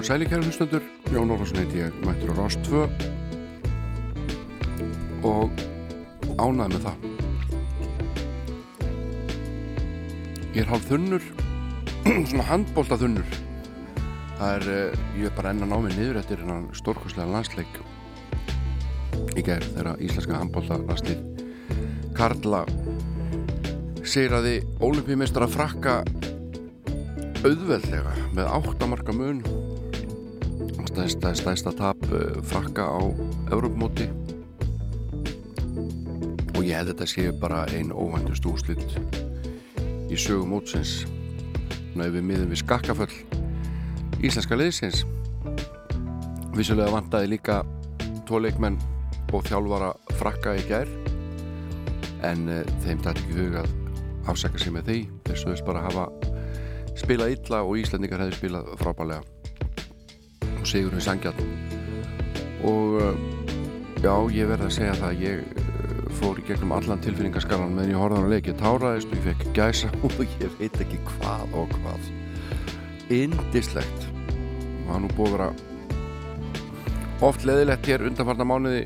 Og sæli kæra hlustundur, Jón Ólafsson heiti ég, mættur á 2 og ánað með það. Ég er hálf þunnur, svona handbólta þunnur. Það er, eh, ég er bara enn að ná mig niður eftir hennan stórkoslega landsleik í gerð þegar íslenska handbólta landslið Karla segir ólimpíumistar að frakka auðveldlega með áttamarka mun stæsta, stæsta tap eh, frakka á Európmóti og ég held þetta séu bara einn óvæntust úrslitt í sögum mótsins. Ef við miðum við skakkaföll íslenska liðsins. Vissulega vantaði líka tóleikmenn og þjálfara frakka í gær en uh, þeim dætt ekki hug að afsaka sig með því. Þess að þess bara hafa spilað illa og Íslandingar hefði spilað frábælega Sigurinn Sangjarn og uh, já, ég verði að segja það ég uh, fór í gegnum allan tilfinningaskalan meðan ég horfði á leiki, táraðist og ég fekk gæsa og ég veit ekki hvað og hvað. Indislegt og hann nú búið að vera oft leðilegt hér undanfarnar mánuði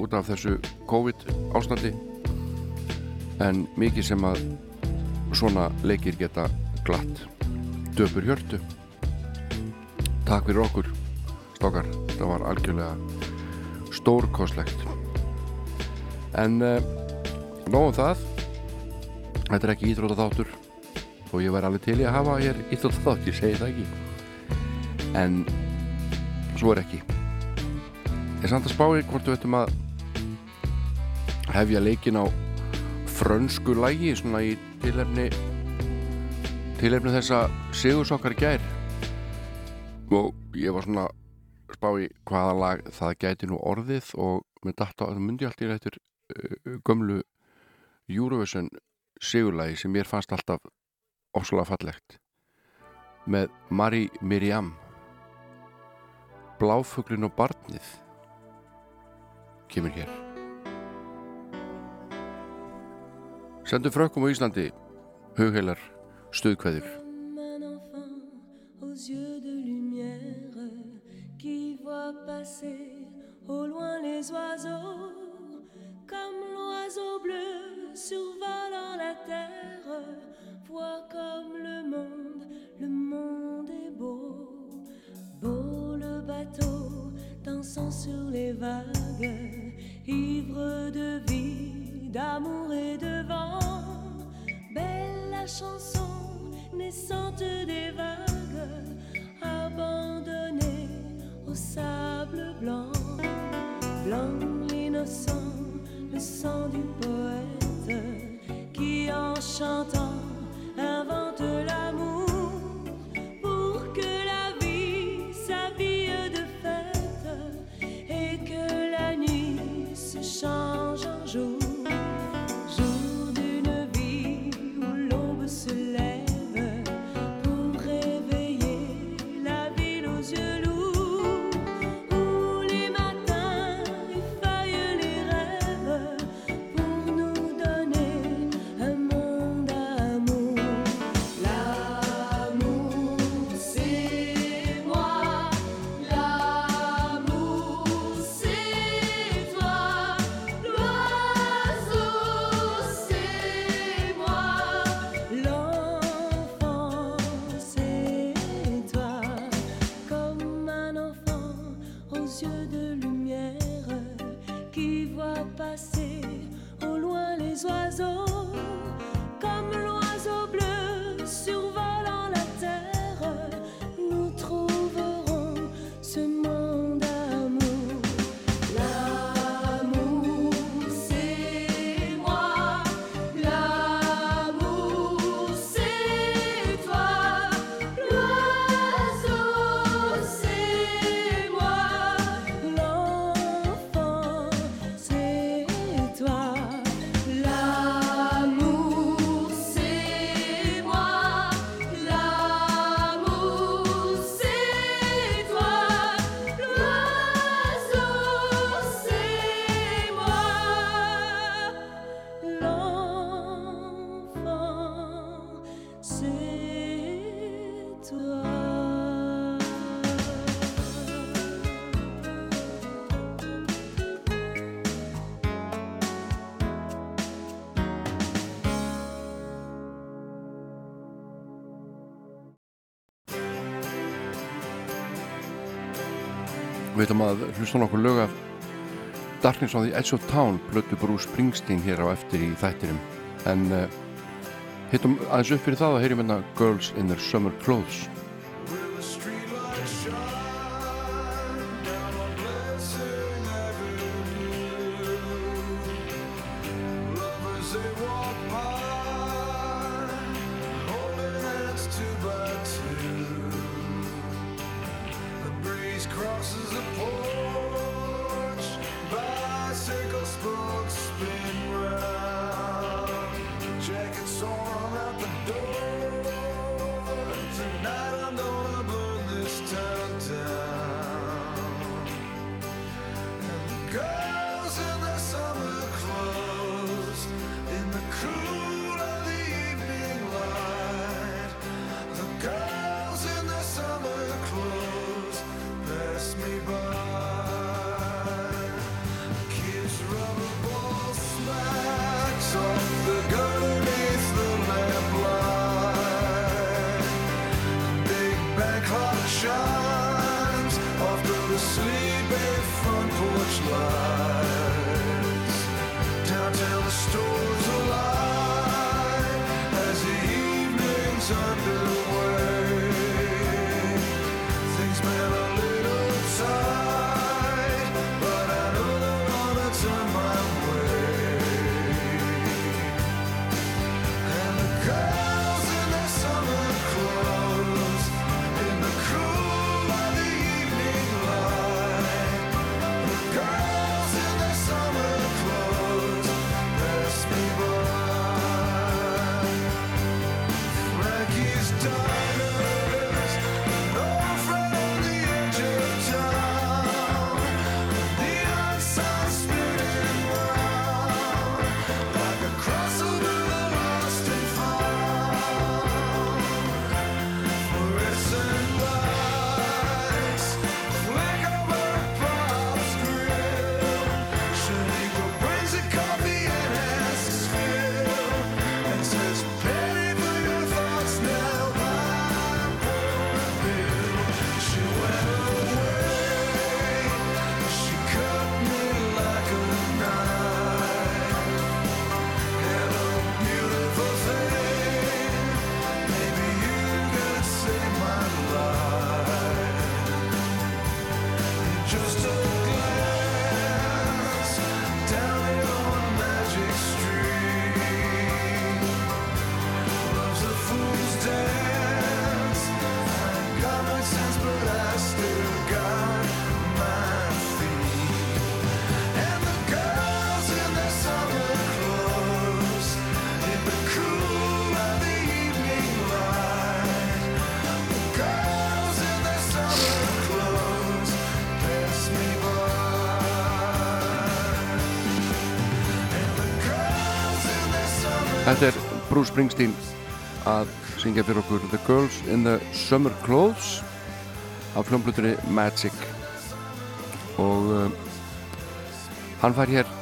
út af þessu COVID ástandi en mikið sem að svona leikir geta glatt döpur hjörtu Takk fyrir okkur stokkar, þetta var algjörlega stórkoslegt en uh, nóðum það. Þetta er ekki íþróta þáttur og ég væri alveg til í að hafa hér íþróta þátt, ég segi það ekki. En svo er ekki. Ég samt að spá í hvort við ættum að hefja leikin á frönsku lægi svona í tilefni tilefni þessa sigursokkar gær og ég var svona spá í hvaða lag það gæti nú orðið og með data að það myndi alltaf í rættur uh, gömlu Eurovision sigurlagi sem mér fannst alltaf óslulega fallegt. Með Marie Miriam. Bláfuglin og barnið kemur hér. Sendu frökkum á Íslandi hugheilar stuðkveður passer au loin les oiseaux, comme l'oiseau bleu survolant la terre. Vois comme le monde, le monde est beau, beau le bateau dansant sur les vagues, ivre de vie, d'amour et de vent. Belle la chanson naissante des vagues, abandonnée sable blanc, blanc l'innocent, le sang du poète qui en chantant invente l'amour Við veitum að hlusta nokkur lög af Darkness on the Edge of Town blötu Bruce Springsteen hér á eftir í þættinum. En uh, hittum aðeins upp fyrir það og heyrim hérna Girls in their Summer Clothes Bruce Springsteen að syngja fyrir okkur The Girls in the Summer Clothes af hljómblutunni Magic. Og uh, hann fær hér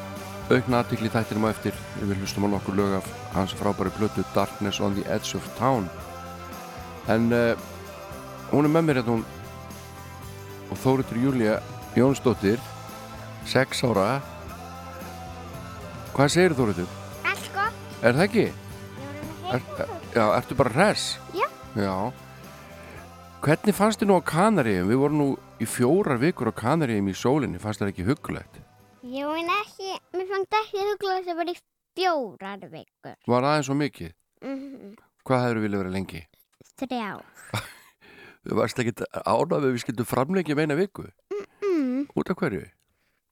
aukna aðtikli þættinum á eftir. Við hlustum á nokkur lög af hans frábæri blötu Darkness on the Edge of Town. En uh, hún er með mér hérna hún og Þóritur Júlia Jónsdóttir 6 ára. Hvað segir Þóritur? Er það ekki? Er, já, ertu bara res? Já. Já. Hvernig fannst þið nú á Kanaríum? Við vorum nú í fjórar vikur á Kanaríum í sólinni, fannst það ekki huggulegt? Jú, en ekki, mér fannst ekki þess að vera í fjórar vikur. Var aðeins svo mikið? Mm -hmm. Hvað hefur viljað vera lengi? Þrjá. Þú varst ekki ánað við við skildum framleikja meina viku? Mm -mm. Út af hverju?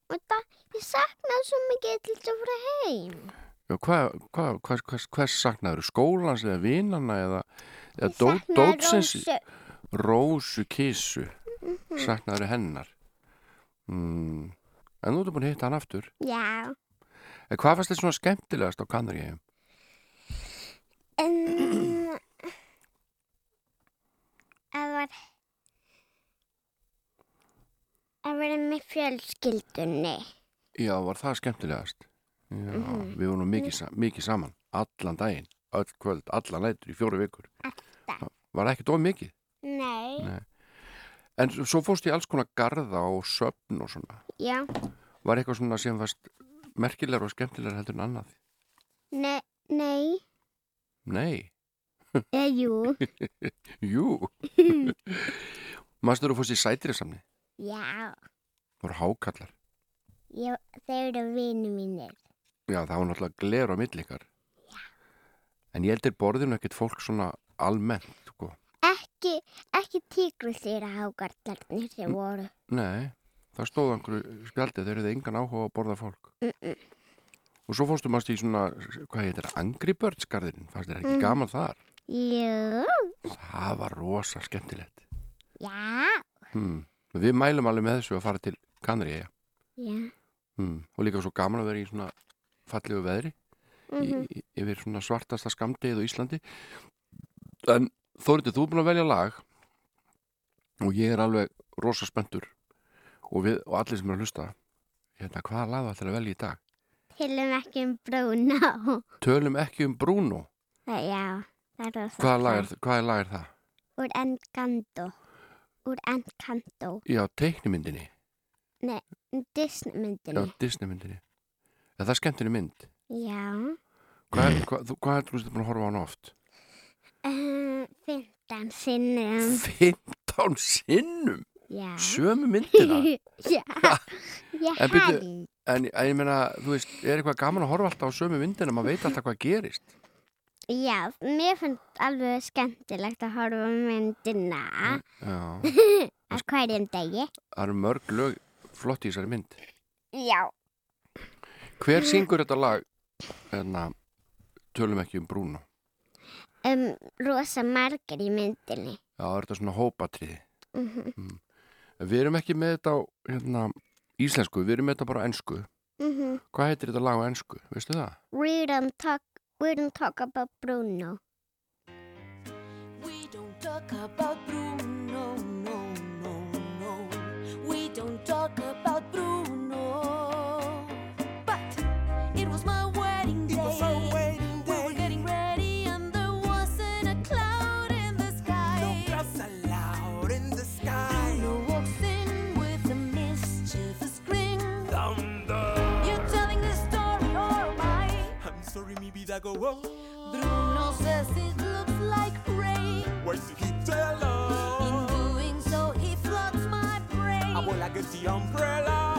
Út af, ég saknaði svo mikið til þess að fara heim. Hvað hva, hva, hva, saknaður? Skólans eða vinnana eða, eða saknaði dótsins? Rósu. Kísu. Mhm. Saknaður hennar. Mm. En nú ertu búin að hitta hann aftur. Já. En hvað fannst þið svona skemmtilegast á Kanaríum? En að var að vera með fjölskyldunni. Já, var það skemmtilegast? Já, Mhm. við vorum mikið, mikið saman, allan daginn, öll kvöld, allan nættur í fjóru vikur. Alltaf. Var það ekki dóð mikið? Nei. Nei. En svo fórst ég alls konar garða og söpn og svona. Já, Var eitthvað svona sem varst merkilegur og skemmtilegur heldur en annað? nei, nei, Nei. eða jú, Jú. Manstu þú fórst í sætriðsamni? já, Það voru hákallar. ég, þeir eru vini mínir. Já, það var náttúrulega gler á millikar. En ég heldur borðinu ekkert fólk svona almennt, sko. Ekki, ekki tígrusýra hágarlarnir sem voru. Nei, það stóð einhverju spjaldi, þeir eru engan áhuga að borða fólk. Mm -mm. Og svo fórstu mást í svona, hvað heitir það, Angry Birds garðin, fannst þér ekki gaman þar? Jú, Það var rosa skemmtilegt. já, Hmm. Við mælum alveg með þessu að fara til Kanri, já. já, Hmm. Og líka svo gaman að vera í svona fallegu veðri, mhm, í, í, yfir svona svartasta skamdegið á Íslandi. En Þórið, þú er búin að velja lag og ég er alveg rosa spenntur og, og allir sem er að hlusta, hérna, hvaða lag ætlar að velja í dag? tilum ekki um Bruno. Tölum ekki um Bruno. Það, já, það er rosa. Hvaða lag er, hvaða lag er það? Úr Encanto. Úr Encanto. Já, teiknimyndinni. Disneymyndinni. Já, Disneymyndinni. Er það skemmtinni mynd? Já. Hvað, hvað, þú- hvað er þú búin að horfa á hann oft? Uh, 15 sinnum. 15 sinnum? Já. Sömu myndina? já. Ég held. En, en ég meina, þú veist, er eitthvað gaman að horfa alltaf á sömu myndina, maður veit alltaf hvað gerist. Já, mér finnst alveg skemmtilegt að horfa á myndina Já, á hverjum degi. það eru mörg lög flott í þessari mynd. Já. Hver syngur þetta lag, hérna, tölum ekki um Bruno? Um, rosa margir í myndinni. Já, það er þetta svona hópatriði. Mm Við erum ekki með þetta á, hérna, íslensku, við erum með þetta bara á ensku. -hmm. Hvað heitir þetta lag á ensku, veistu það? We don't talk, we don't talk about Bruno. We don't talk about Bruno, sorry, mi vida go on. Bruno says it looks like rain. Why should he tell In doing so, he floods my brain. I will like the umbrella.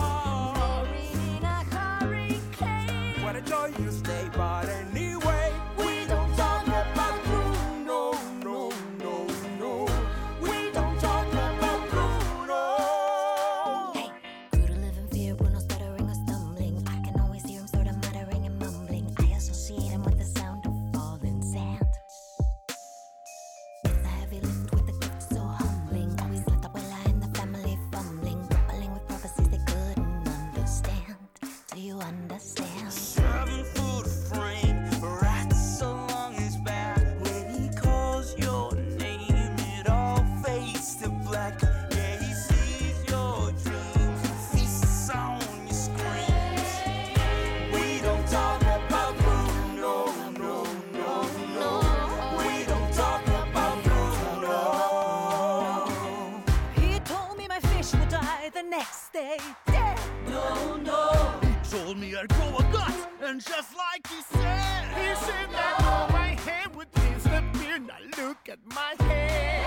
The next. Dead. No, no. He told me I'd grow a gut, and just like he said, he said that all my hair would disappear. Now look at my hair.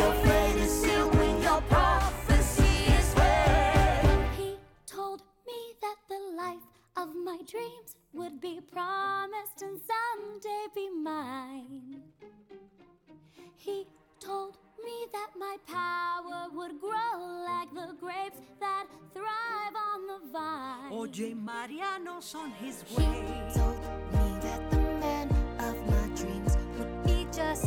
Your fate is sealed when your prophecy is read. He told me that the life of my dreams would be promised and someday be mine. He told me that my power would grow like the grapes that thrive on the vine. Oye, Mariano's on his He way. told me that the man of my dreams would be just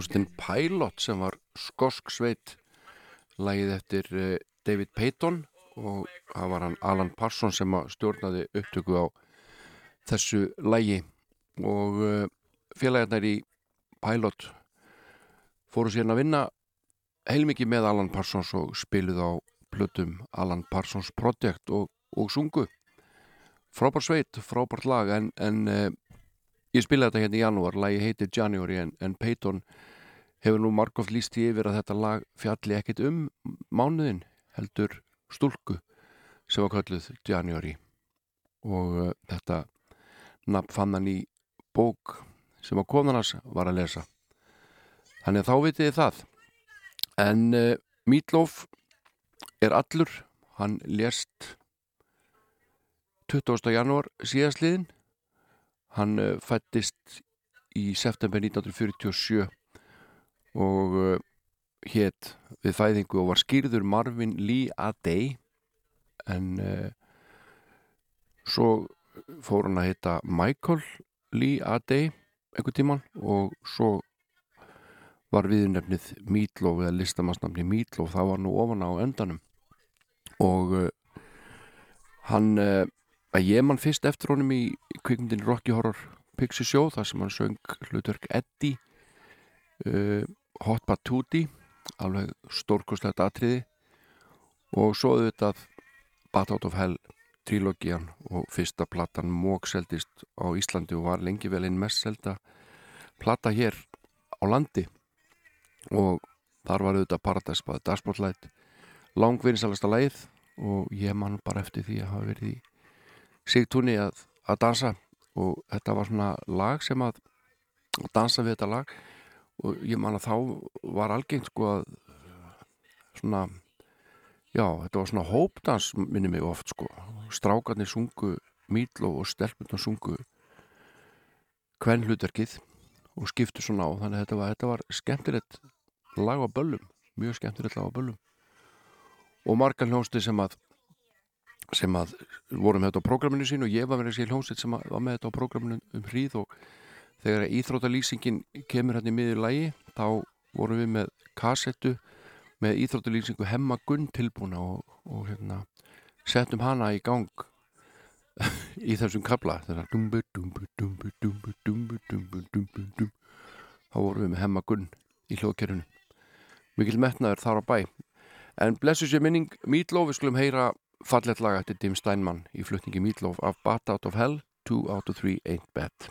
Hljómsveitin Pilot sem var skosk sveit. Lagið eftir eh, David Payton og það var hann Alan Parsons sem að stjórnaði upptöku á þessu lagi. Og uh, félagarnar í Pilot fóru síðan að vinna heilmikið með Alan Parsons og spiluð á plötum Alan Parsons Project og, og sungu. Frábær sveit, frábært lag en, en uh, Ég spilaði þetta hérna í janúar, lagi heitir January en, en Peyton hefur nú margóft líst í yfir að þetta lag fjalli ekkit um mánuðin heldur stúlku sem var kölluð January og uh, þetta nafn fann hann í bók sem að konarnas var að lesa. Þannig að þá vitið þið það. En uh, Meatloaf er allur, hann lést 20. janúar síðastliðin Hann uh, fættist í september 1947 og uh, hétt við fæðingu og var skýrður Marvin Lee Adey en uh, svo fór hann að hitta Michael Lee Adey einhvern tíman og svo var viðnefnið Meatloaf eða listamannsnafni Meatloaf það var nú ofan á endanum. Og uh, hann uh, að ég mann fyrst eftir honum í kvikmyndin Rocky Horror Pixie Show þar sem hann söng hlutverk Eddie uh, Hot Patootie alveg stórkostlegt atriði. Og svo auðvitað Bat Out of Hell trilógian og fyrsta platan mókseldist á Íslandi og var lengi vel einn mest selda plata hér á landi. Og þar var auðvitað Paradise by Dashboard Light langvinsalasta leið og ég man bara eftir því að hafa verið í sigtúni að, að dansa. Og þetta var svona lag sem að dansa við þetta lag og ég man að þá var algengt sko að svona já, þetta var svona hópdans minni mig oft sko. Strákarnir sungu mýtlo og stelpunir sungu hvern hlutverkið og skiptu svona á. Þannig að þetta var, þetta var skemmtilegt lag á böllum mjög skemmtilegt lag á böllum. Og margar hljónsti sem að sem að vorum þetta á prógraminu sín og ég var verið að sé hljónsitt sem var með þetta á prógraminu um hríð og þegar íþróttalýsingin kemur hérna í miður lægi þá vorum við með kassettu með íþróttalýsingu Hemma Gunn tilbúna og, og hérna settum hana í gang í þessum kabla þegar dumbu dumbu dumbu dumbu dumbu dumbu dumbu dumbu. Þá vorum við með Hemma Gunn í hljóðkerfinu. Mikil metnaður þar á bæ. En blessu sér minning Meatloaf við skulum heyra fallet lag eftir Dim Steinman í flutningi Meatloaf af Bat Out of Hell 2 out of 3 ain't bad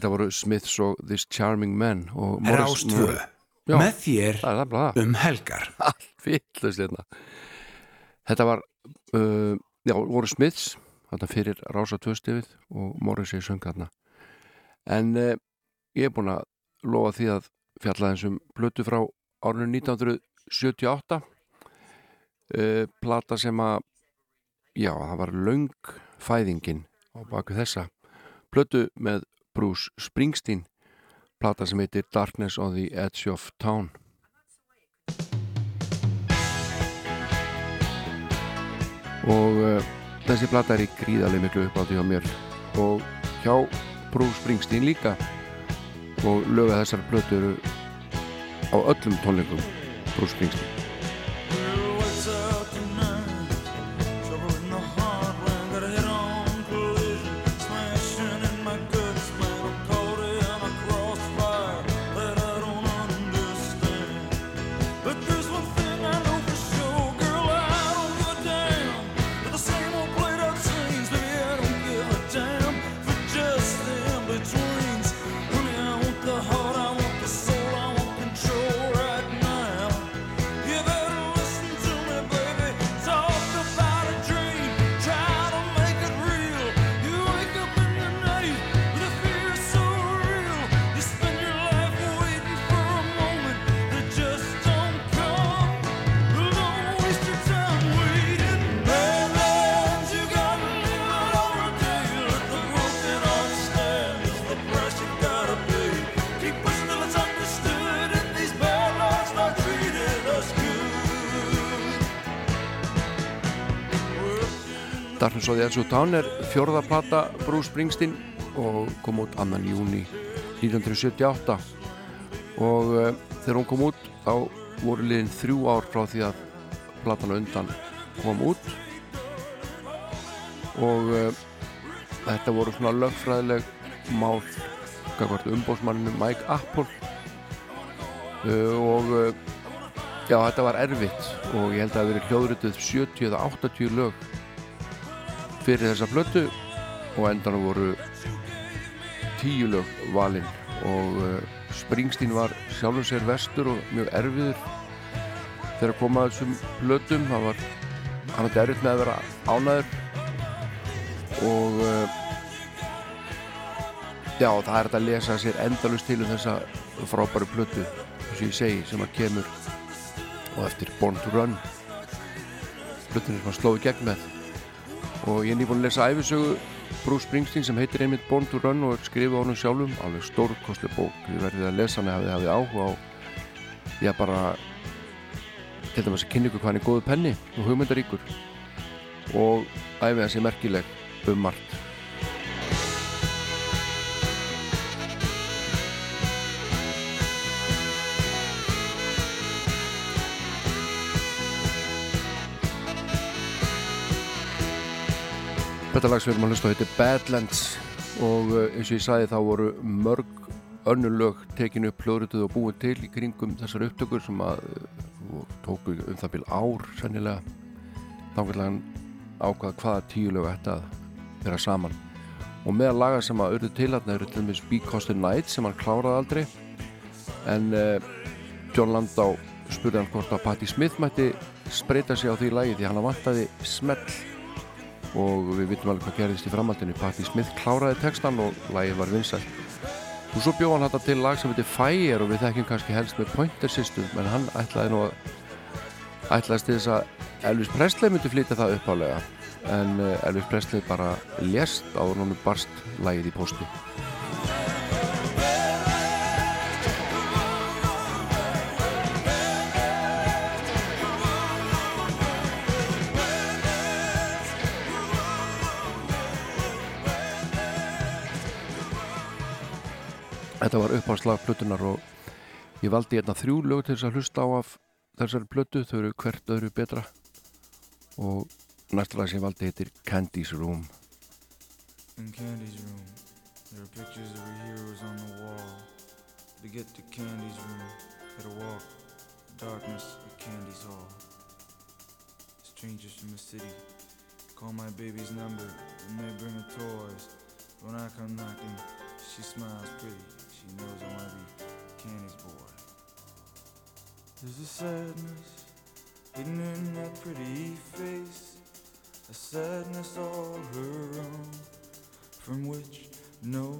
Þetta voru Smiths og This Charming Man og Morris- Rástvö, með þér það er það. um helgar. allt fyllust hérna. Þetta var uh, já, voru Smiths þarna fyrir Rása Tvöstefið og Morrissey söng þarna. En uh, ég er búin að lofa því að fjalla þessum blötu frá árinu 1978 uh, plata sem að já, það var löng fæðingin á baku þessa blötu með Bruce Springsteen plata sem heitir Darkness on the Edge of Town. Og uh, þessi plata er í gríðarlega miklu uppátti hjá mér og hjá Bruce Springsteen líka. Og löga þessar blötu eru á öllum tónleikum Bruce Springsteen The Edge of Town er fjórða plata Bruce Springsteen og kom út annan júni 1978 og uh, þegar hún kom út þá voru liðin þrjú ár frá því að platan á undan kom út. Og uh, þetta voru svona lögfræðileg mál umbósmanninu Mike Apple. Uh, og já, þetta var erfitt og ég held að það hafi verið hljóðrituð 70 eða 80 lög fyrir þessa plötu og endan voru 10 lög valinn og uh, Springsteen var sjálfum sér vestur og mjög erfiður þegar að koma að þessum plötum. Það var, hann var erfitt með að vera ánæður og uh, já, það er þetta að lesa sér endalust til um þessa frábæru eins og ég segi, sem að kemur og eftir Born to Run plötunir sem hann slóði gegn með og ég er nýbúin að lesa æfisögu Bruce Springsteen sem heitir einmitt Born to Run og skrifið á honum sjálfum. Alveg stórkostli bók, ég verði að lesa hann hafið hafið áhuga á ég bara til dæmis að kynna ykkur hvað hann er góðu penni og hugmyndaríkur. Og æfið hans er merkileg um margt Þetta lag sem við erum að hlusta á heitir Badlands og uh, eins og ég sagði þá voru mörg önnur lög tekinu upp hljóðrituð og búin til í kringum þessar upptökur sem að uh, tóku um það bíl ár sennilega. Þá vil hann ákvaða hvaða tíu lög ætti að vera saman. Og meðal laga sem að auðvitað til þarna eru til dæmis Because the Night sem hann kláraði aldrei. En uh, John Landau spurði hann hvort að Patti Smith mætti spreita sig á því lagi því hann vantaði smell og við vitum alveg hvað gerðist í framhaldinu. Patti Smith kláraði textan og lagið var vinsælt. Og svo bjóð hann þetta til lag sem heitir Fire og við þekkjum kannski helst með Pointer Sisters menn hann ætlaði nú að ætlaðist til þess að Elvis Presley myndi flytja það uppálega en eh, Elvis Presley bara lést á núna barst lagið í posti Þetta var uppáslag plötunar og ég valdi hérna þrjú lög til þess að hlusta á af þessari plötu, þau eru hvert öðru betra og næsta lag sem ég valdi heitir Candy's Room In Candy's room, there are pictures of her heroes on the wall. To get to Candy's room, gotta walk the darkness of Candy's hall. Strangers from the city call my baby's number and they bring her toys. When I come knocking, she smiles pretty. She knows I wanna be Candy's boy. There's a sadness hidden in that pretty face, a sadness all her own from which no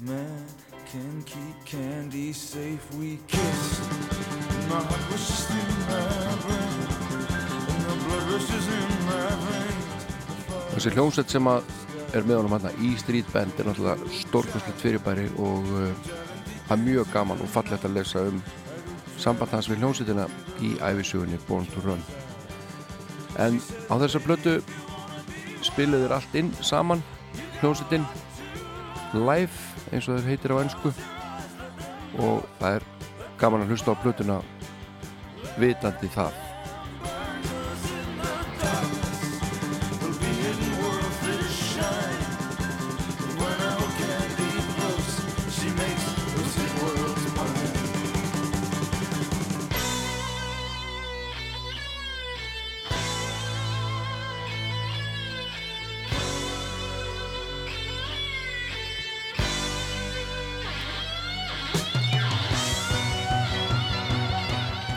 man can keep candy safe. We kissed, and my heart was just in my brain, and the blood rushes in my veins. Þessi hljómsveit sem að er með honum hérna í Street Band er náttúrulega stórkostlegt fyrirbæri og uh, það er mjög gaman og fallegt að lesa um samband hans við hljómsveitina í æfisugunni Born to Run. En á þessar blötu spiluður allt inn saman hljómsveitin live eins og þeir heitir á ennsku og það er gaman að hlusta á blötuna vitandi það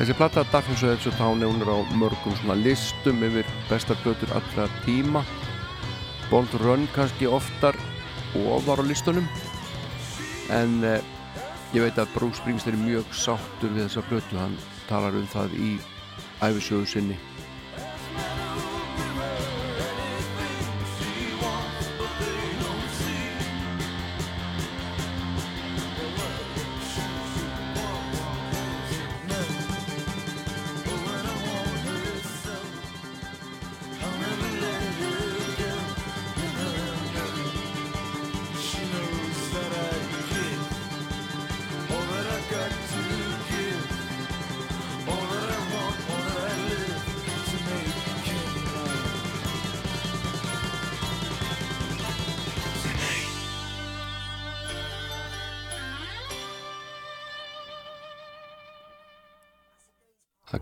Þessi platta Darkness of Edge Town hún er á mörgum svona listum yfir bestar blötur allra tíma. Bold Run kannski oftar ofar á listunum. En eh, ég veit að Bruce Springsteen er mjög sáttur við þessa blötu hann talar um það í æfisögu sinni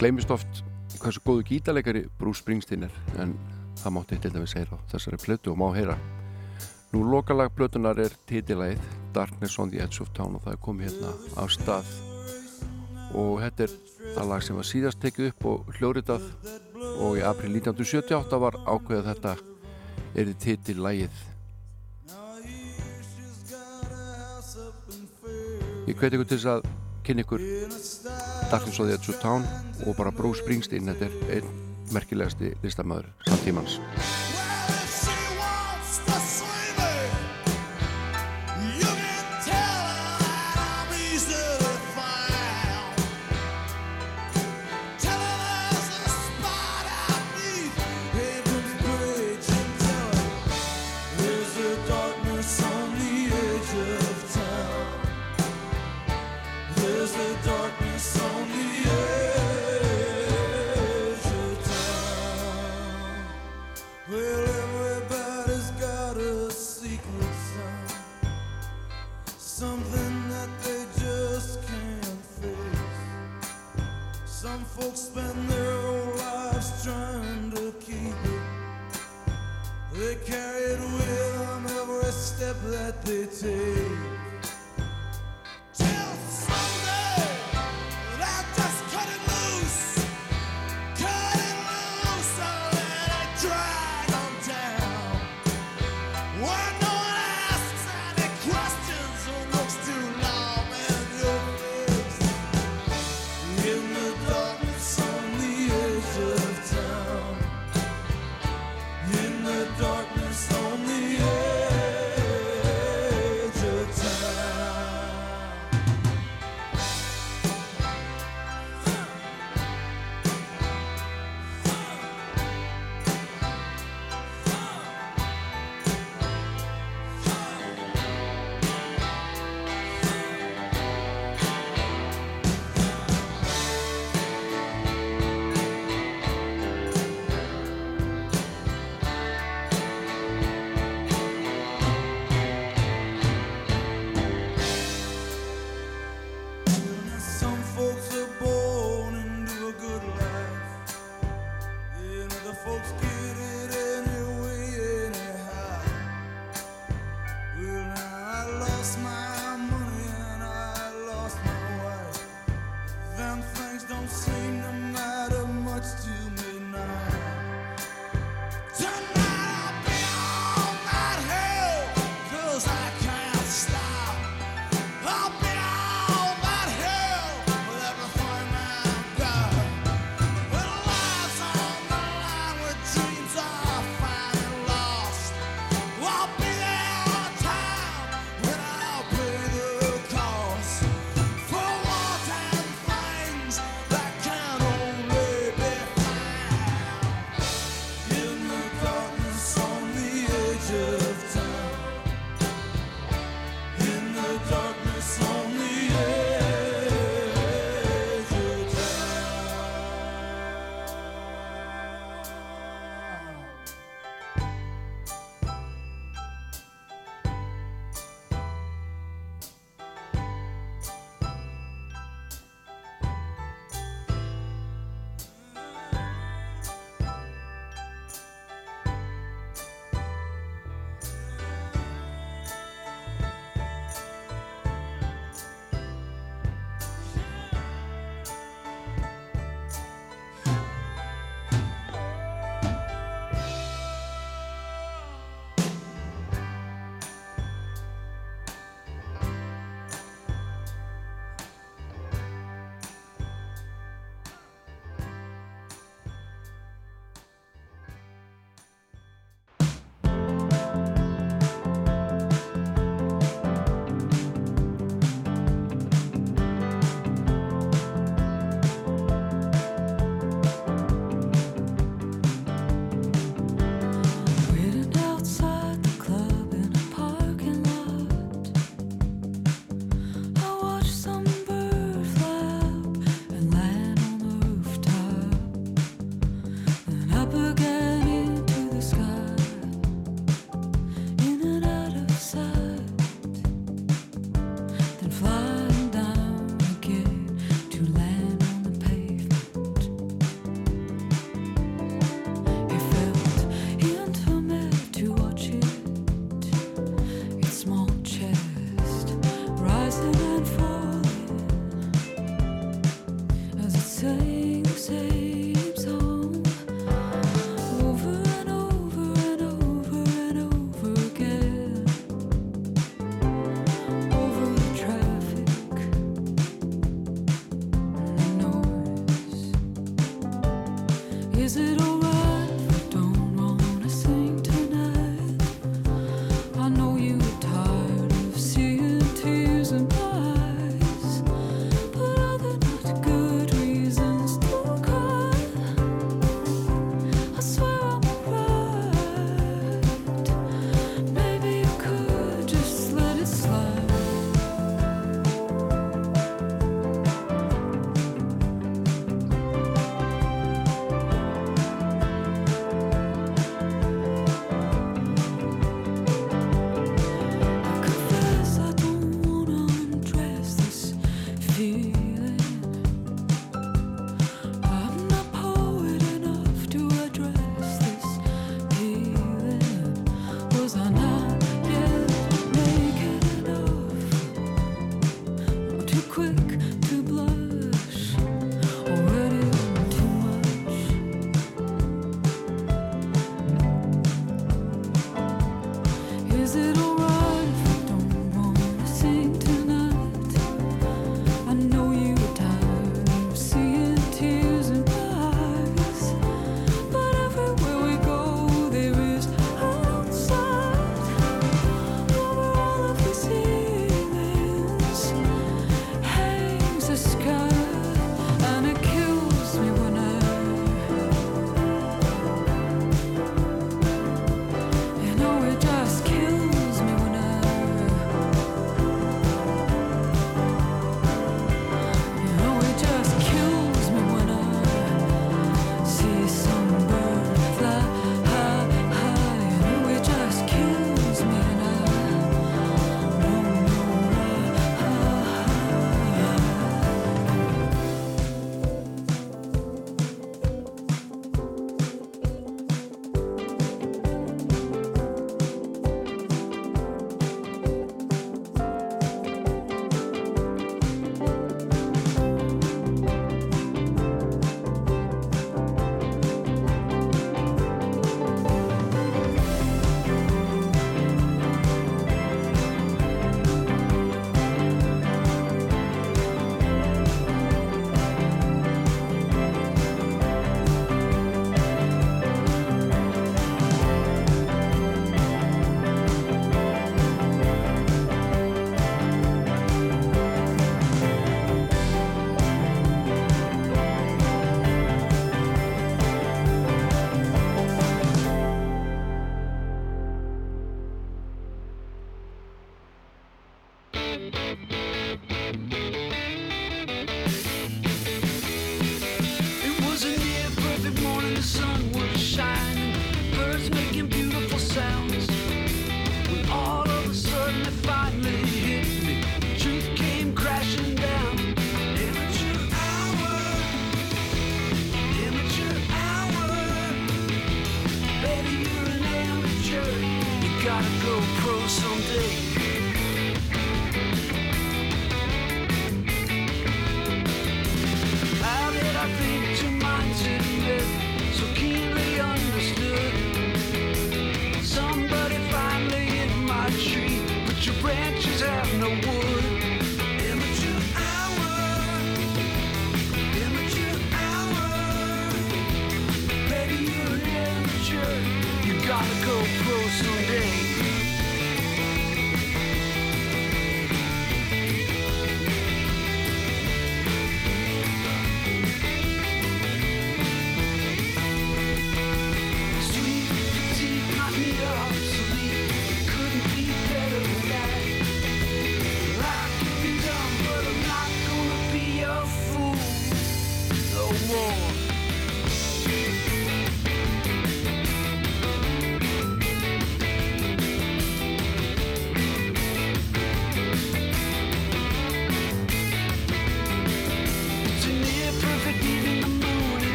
gleymist oft hversu góðu gítarleikari Bruce Springsteen er en það mátti til dæmis heyra á þessari plötu og má heyra. Nú lokalag plötunar er titilæð Darkness on the Edge of Town og það er komið hérna af stað. Og þetta er það lag sem var síðast tekið upp og hljóritað og í april 1978 var ákveðið að þetta er titillægið Ég hveti ykkur til þess að kynna ykkur Darkness of the Edge of Town og bara Bruce Springsteen, þetta er einn merkilegasti listamöður samtímans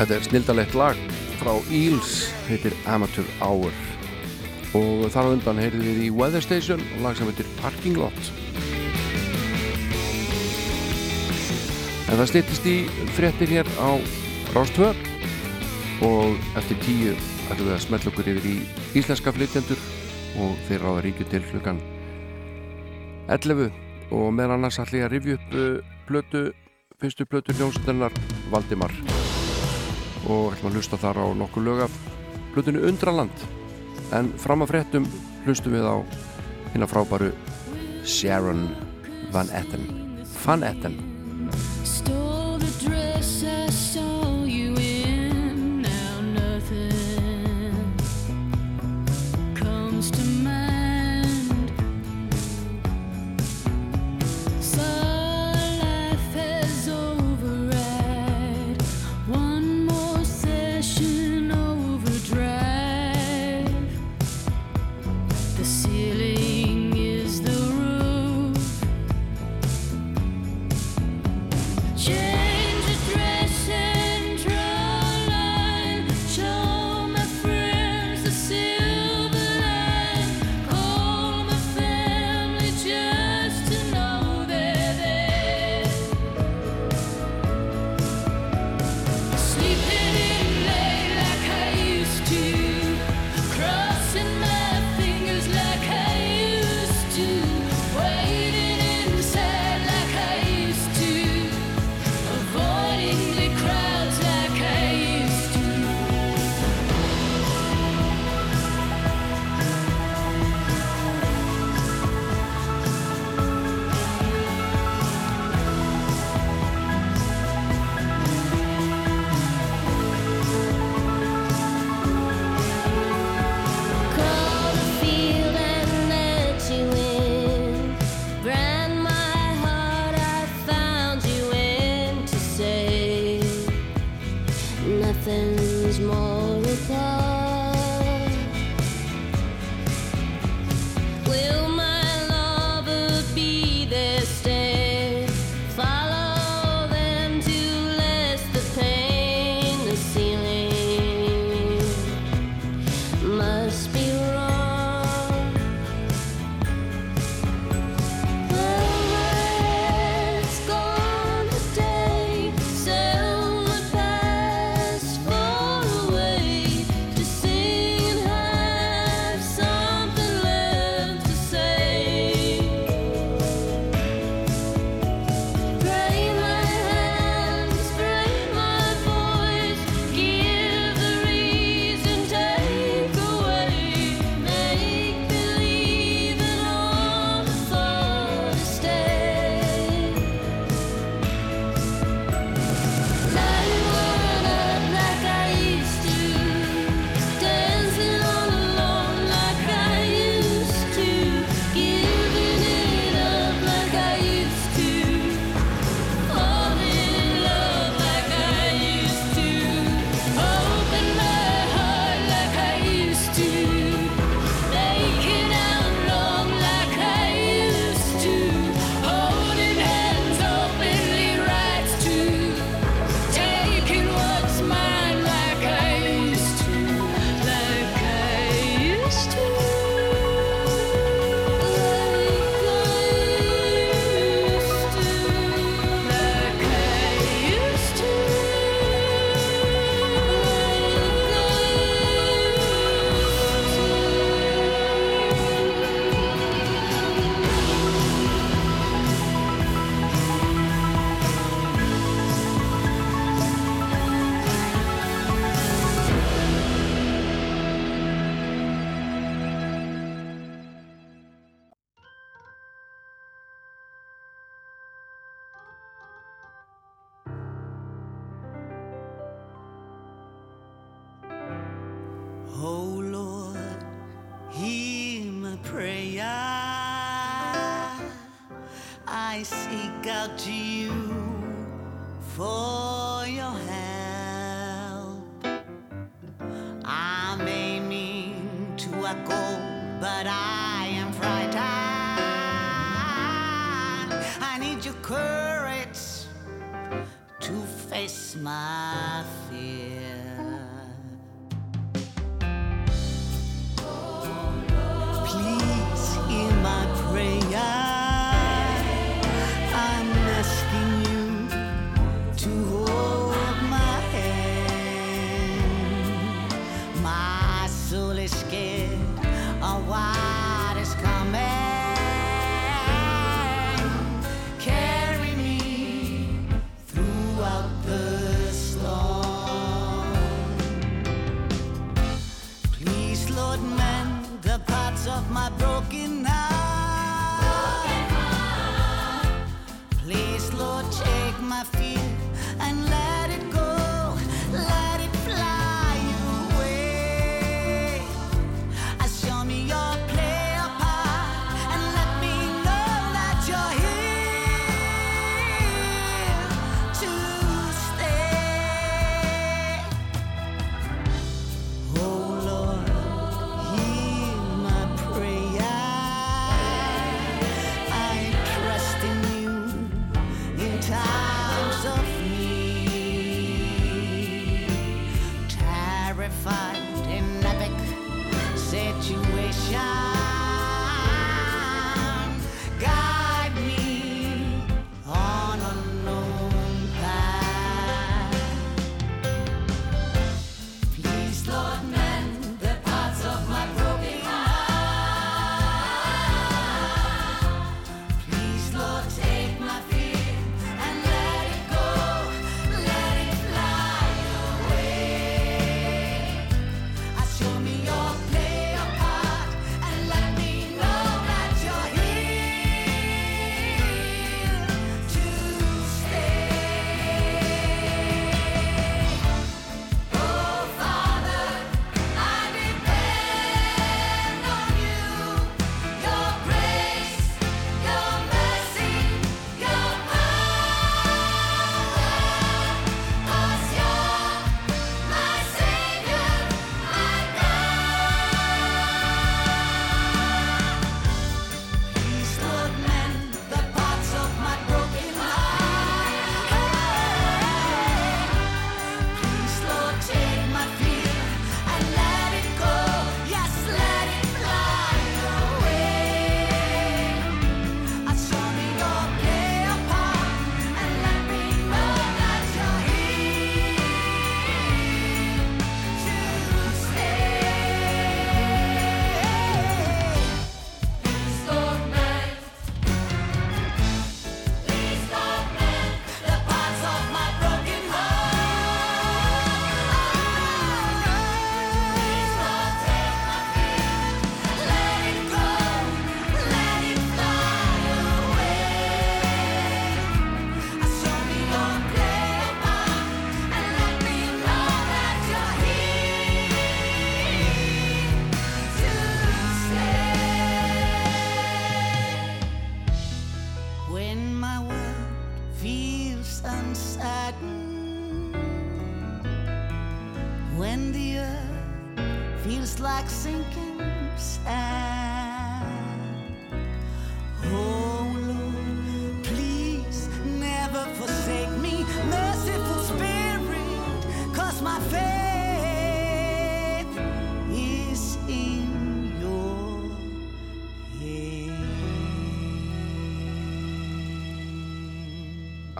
Þetta er snildalegt lag frá Eels, heitir Amateur Hour. Og þar á undan heyrðum við í Weather Station og lag sem heitir Parking Lot. En það stýttist í fréttir hér á Rástvö og eftir tíu ætlum við að smetla okkur yfir í íslenska flytjendur og þeir ráða ríkju til hlukan 11 og meðan annars ætlum ég að rifja upp uh, plötu, fyrstu plötu hljómsveitarnar Valdimar og ætlum að hlusta þar á nokkuð lög af plötunni Undraland. En fram að fréttum hlustum við á hérna frábæru Sharon Van Etten. Van Etten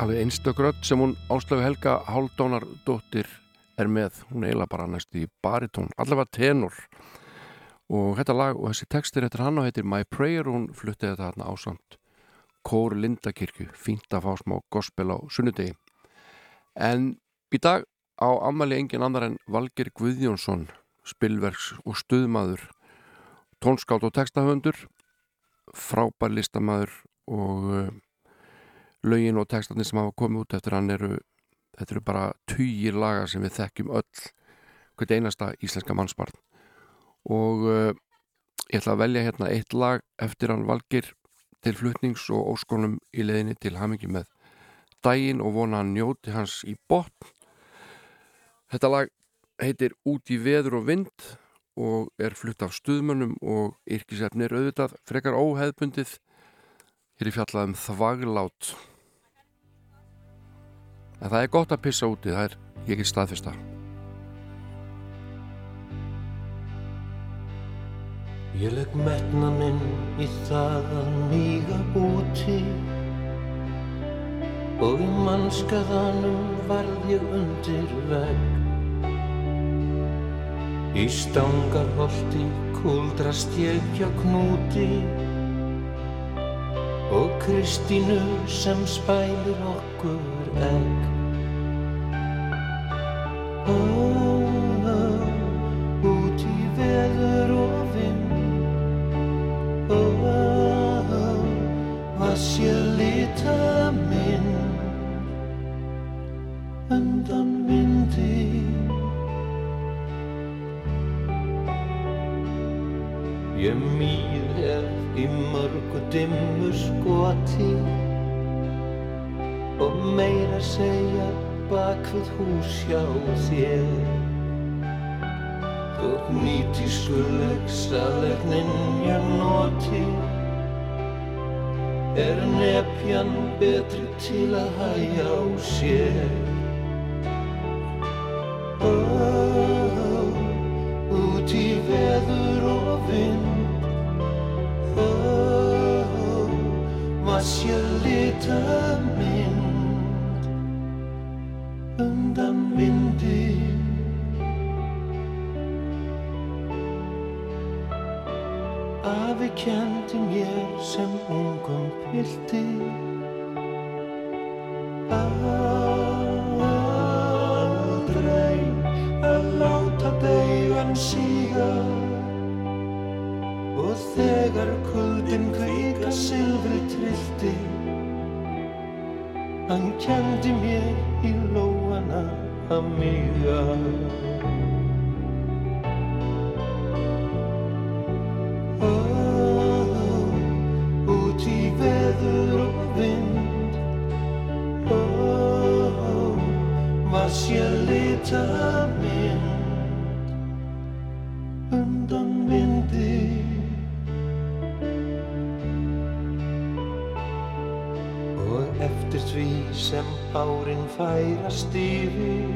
alveg einstakrött sem hún Áslöfu Helga Háldónardóttir er með, hún eila bara næst í baritón, allavega tenur og þetta lag og þessi tekstur eftir hann og heitir My Prayer og hún fluttið þetta hann ásamt Kór Lindakirkju, fínt að fá smá gospel á sunnudegi. En í dag á ammali engin annar en Valger Guðjónsson spilverks og stuðmaður tónskátt og tekstahöndur frábær listamæður og lögin og textarnir sem hafa komið út eftir hann eru, þetta eru bara týjir lagar sem við þekkjum öll hvert einasta íslenska mannsbarn. Og uh, ég ætla að velja hérna eitt lag eftir hann valgir til flutnings og óskonum í leðinni til hamingi með daginn og vona hann njóti hans í botn. Þetta lag heitir Út í veður og vind og er flutt af stuðmönnum og yrkisefnir auðvitað frekar óheðbundið hér í fjallaðum Þvaglát en það er gott að pissa úti það er ekki staðfesta Ég legg metna minn í það að míga úti. Og í mannskaðanum varð ég undir vegg. Í stangarholti kúldrast ég hjá knúti. Og Kristínu sem spælir okkur undan vindi. Ég mýð hef í mörgu dimmu skoti og meira segja bak við hús hjá þér. Þótt nýtískuleg salernin ég noti er nepjan betri til að hæja á sér. Ó, út í veður og vind. Ó, var sér lita mynd undan vindi. Afi kendi mér sem ungum pilti. Aldrei að láta deigan síga. Og þegar kuldin kvika silfri trillti Hann kendi mér í lóana að míga færast yfir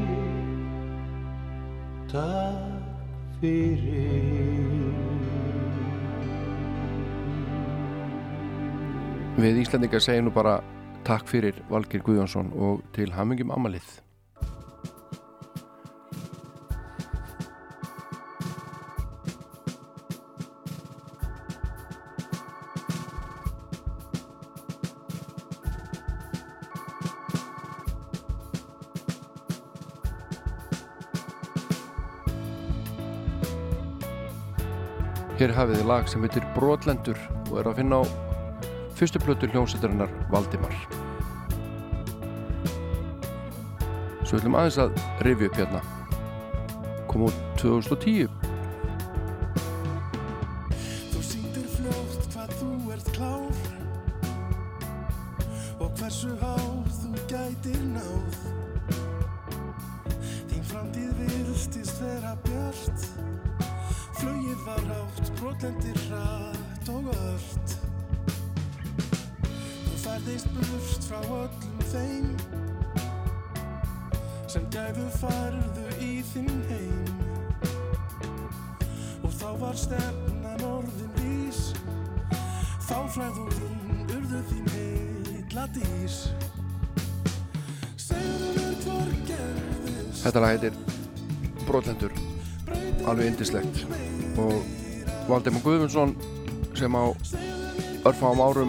Takk fyrir. Við Íslandingar segjum nú bara takk fyrir Valgir Guðjónsson og til hamingjum amalið Hér hafið þið lag sem heitir Brotlendur og er að finna á fyrstu plötu hljómsveitarinnar Valdimar. Svo ætlum aðeins að rifja upp hérna. Kom út 2010. Valdimar Guðmundsson sem á örfáum árum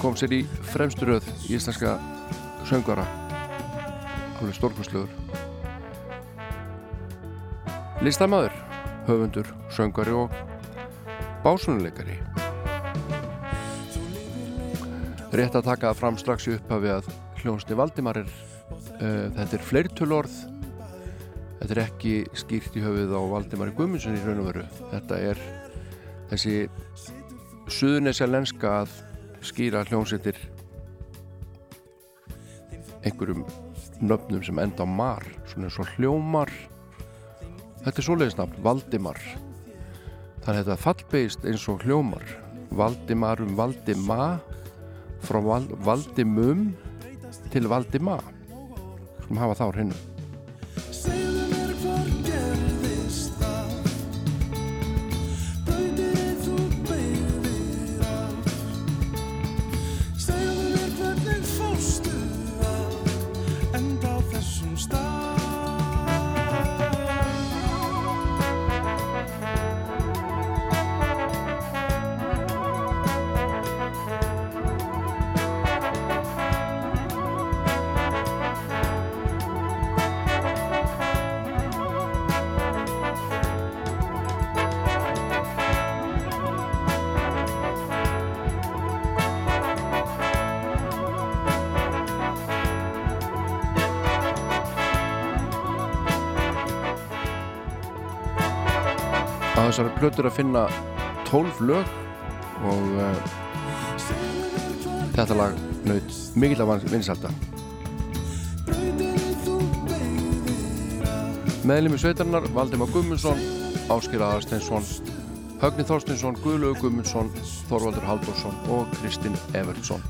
kom sér í fremsturöð í íslenska söngara alveg stórkustluður Listamaður, höfundur, söngari og básunuleikari Rétt að taka fram strax í upphafi að hljónsni Valdimar er uh, þetta er fleirtölorð þetta er ekki skýrt í höfuð á Valdimari Guðmundsson í raun og veru. Þetta er þessi suðunesja lenska að skýra hljómsveitir einhverjum nöfnum sem enda á mar svona eins og hljómar. Þetta er svoleiðisnafn, Valdimar. Þannig að þetta fallbeist eins og hljómar. Valdimarum Valdima frá val, Valdimum til Valdima. Skulum hafa þá á plötur að finna 12 lög og uh, þetta lag naut mikill af vinsalda meðlimi sveitarnar Valdimar Gummundsson Áskir Aðarsteinsson Högni Þorstinsson, Guðlaugur Gummundsson Þorvaldur Haldursson og Kristinn Evertsson.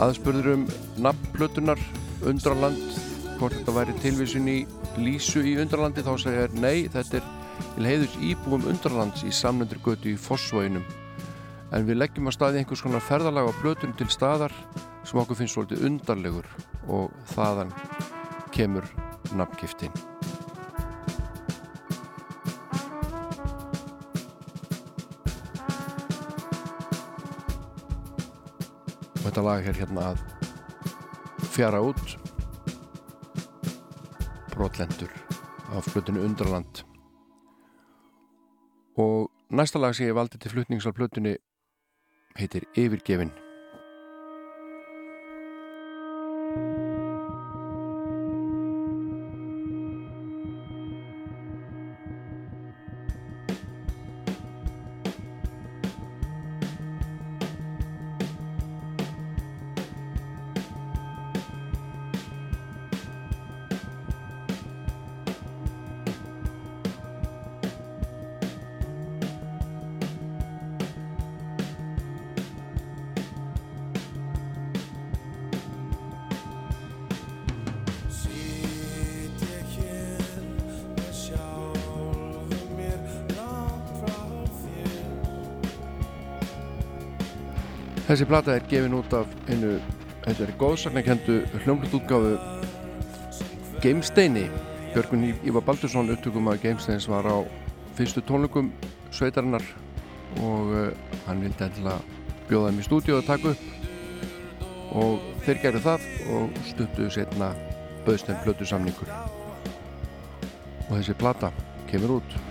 Aðspurður um nafnplötunar Undraland hvort þetta væri tilvísin í Lísu í Undralandi þá segja þér nei, þetta er til heiðus íbúum Undralands í samnendur götu í Fossvöginum en við leggjum að staði einhvers konar ferðalag á plötun til staðar sem okkur finnst svolítið undarlegur og þaðan kemur nafngiftin. Þetta lag er hérna að fjara út brotlendur af flutinu Undraland. Og næsta lag sem ég valdi til flutnings á plötunni heitir Yfirgefin Þessi plata er gefin út af einu, þetta er góðsagnakendu hljómblutútgáfu Geimsteini. Björgun Ívar Baldursson upptökum að Geimsteins var á fyrstu tónleikum sveitarinnar og uh, hann vildi endilega bjóða þeim í stúdíu að taka upp. Og þeir gerðu það og stuttu setna bauðstem plötu samningur og þessi plata kemur út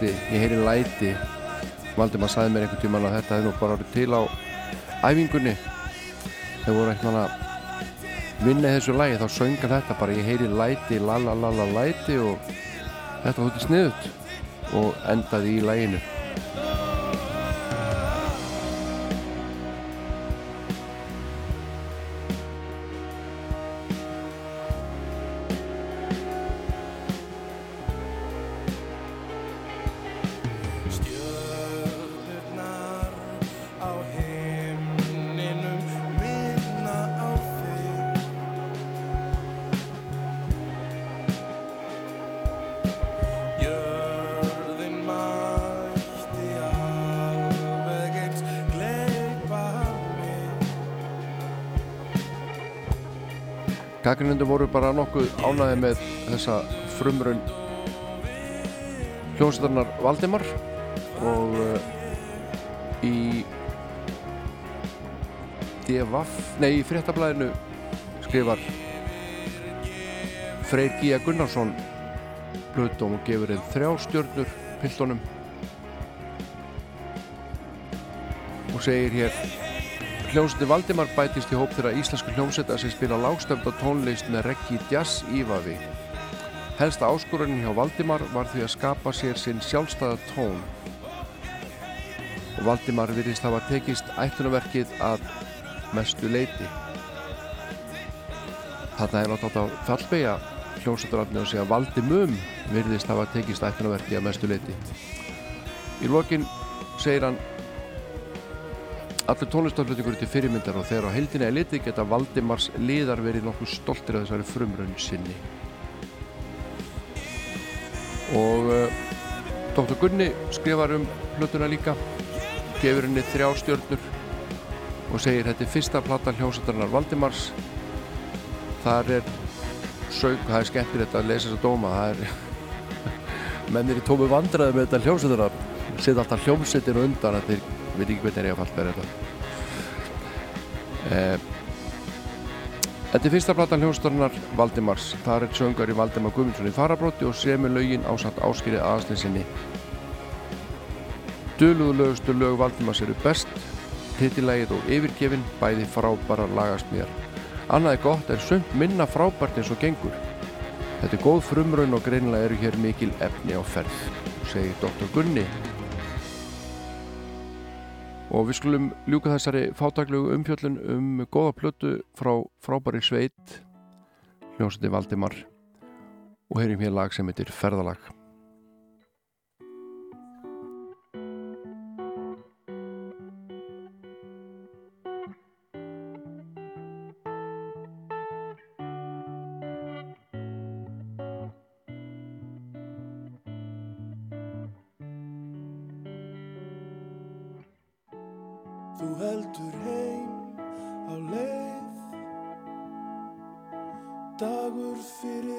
texti, ég heyri læti. Valdimar sagði mér einhvern tímann að þetta hefði nú bara orðið til á æfingunni. Þegar voru eitthvað að vinna þessu lægi þá sönga þetta bara ég heyri læti, la la la la læti og þetta þetta sniðut og endaði í læginu nokkuð ánæði með þessa frumrun hljómsveitarnar Valdimar og uh, í DFF, nei í fréttablaðinu skrifar Freyr Gíja Gunnarsson blöðdóm og gefur einn þrjá stjörnur piltunum og segir hér Hljómsveitin Valdimar bætist í hóp þeirra íslensku hljómsveita sem spila lágstemda tónlist með reggi jazz ívafi. Helsta áskorunin hjá Valdimar var því að skapa sér sinn sjálfstæða tón og Valdimar virðist hafa tekist ætlunaverkið að mestu leiti. Þetta er náttúrulega að fallbegja hljómsveitarafni og segja Valdimum virðist hafa tekist ætlunaverkið að mestu leiti. Í lokin segir hann Allur tónlistarflutningur til fyrirmyndar og þegar á heildina er litið geta Valdimars liðar verið nokkuð stoltir af þessari frumraun sinni. Og uh, Dr. Gunni skrifar um hlutuna líka, gefur henni þrjá stjörnur og segir þetta er fyrsta plata hljómsættarnar Valdimars. Þar er sög, það er skemmtilegt að lesa þessa dóma, það er mennir í tómi vandraði með þetta hljómsættarnar, setja alltaf hljómsættinu undan að þeir veit ekki hvernig er ég að falla verið þetta. Eh, Þetta er fyrsta platan hljónstarnar Valdimars, það er söngar í Valdimar Guðmundsson í farabróti og semur lögin ásamt áskýri aðanslinsinni Döluðulegustu lög Valdimars eru best titilægið og yfirgefin bæði frábæra lagasmíðar Annað er gott er sömt minna frábært eins og gengur. Þetta er góð frumraun og greinilega eru hér mikil efni á ferð segir Dr. Gunni og við skulum ljúka þessari fátaklegu umfjöllun um góða plötu frá frábæri sveit hljómsætti Valdimar. Og heyrim hér lag sem heitir Ferðalag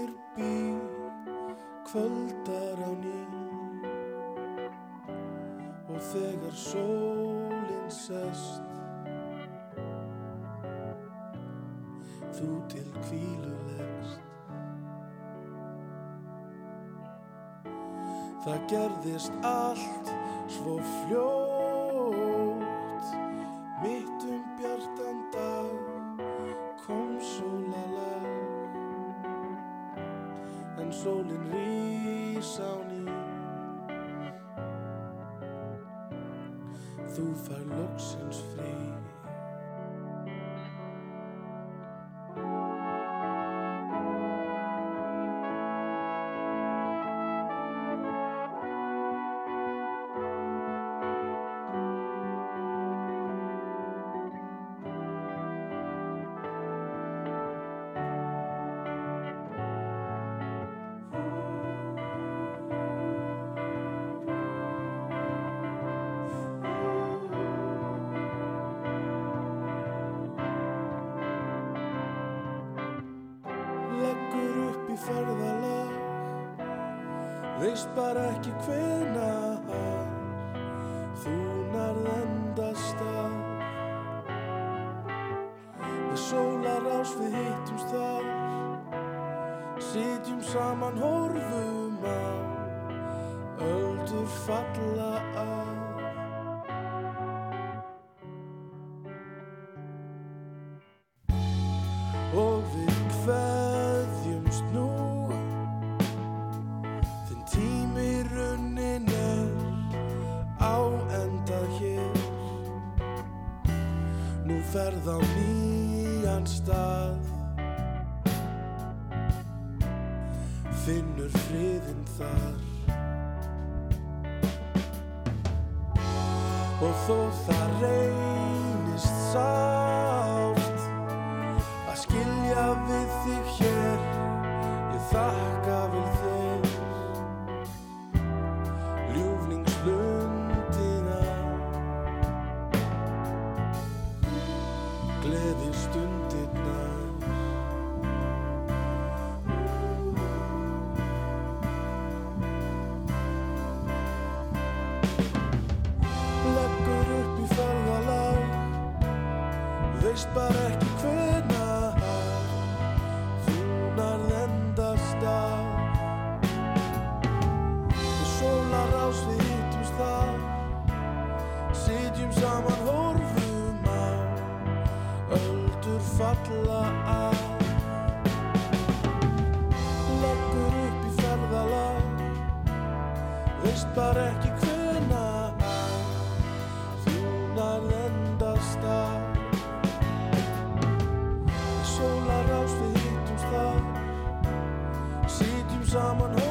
fyrir bíl Kvöldar á ný Og þegar sólinn sest Þú til kvílu leggst. Það gerðist allt svo fljótt someone who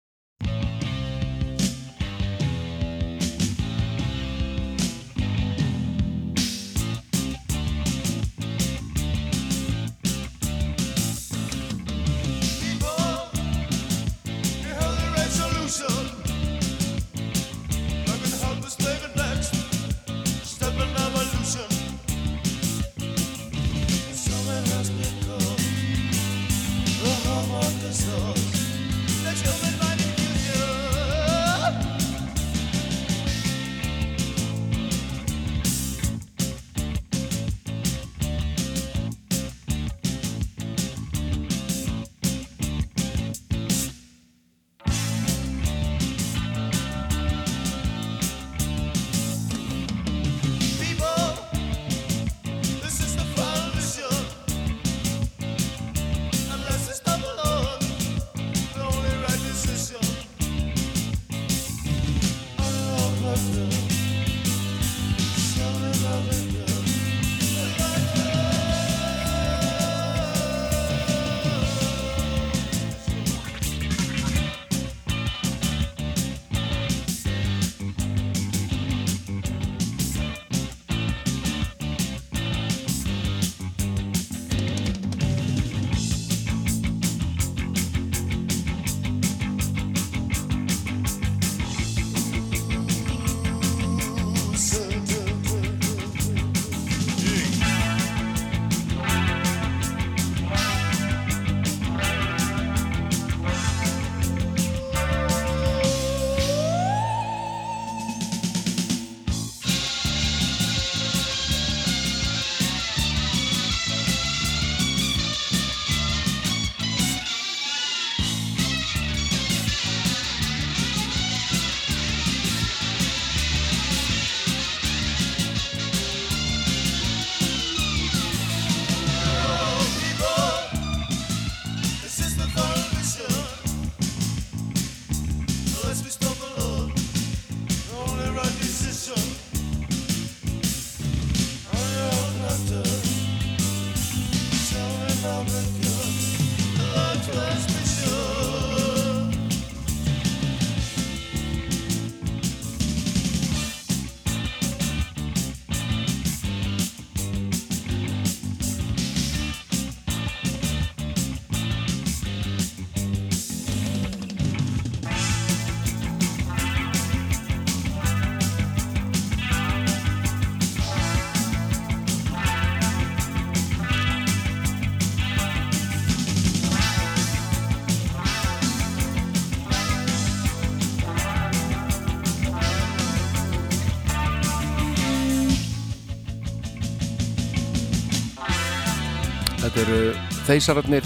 Eru þeysararnir,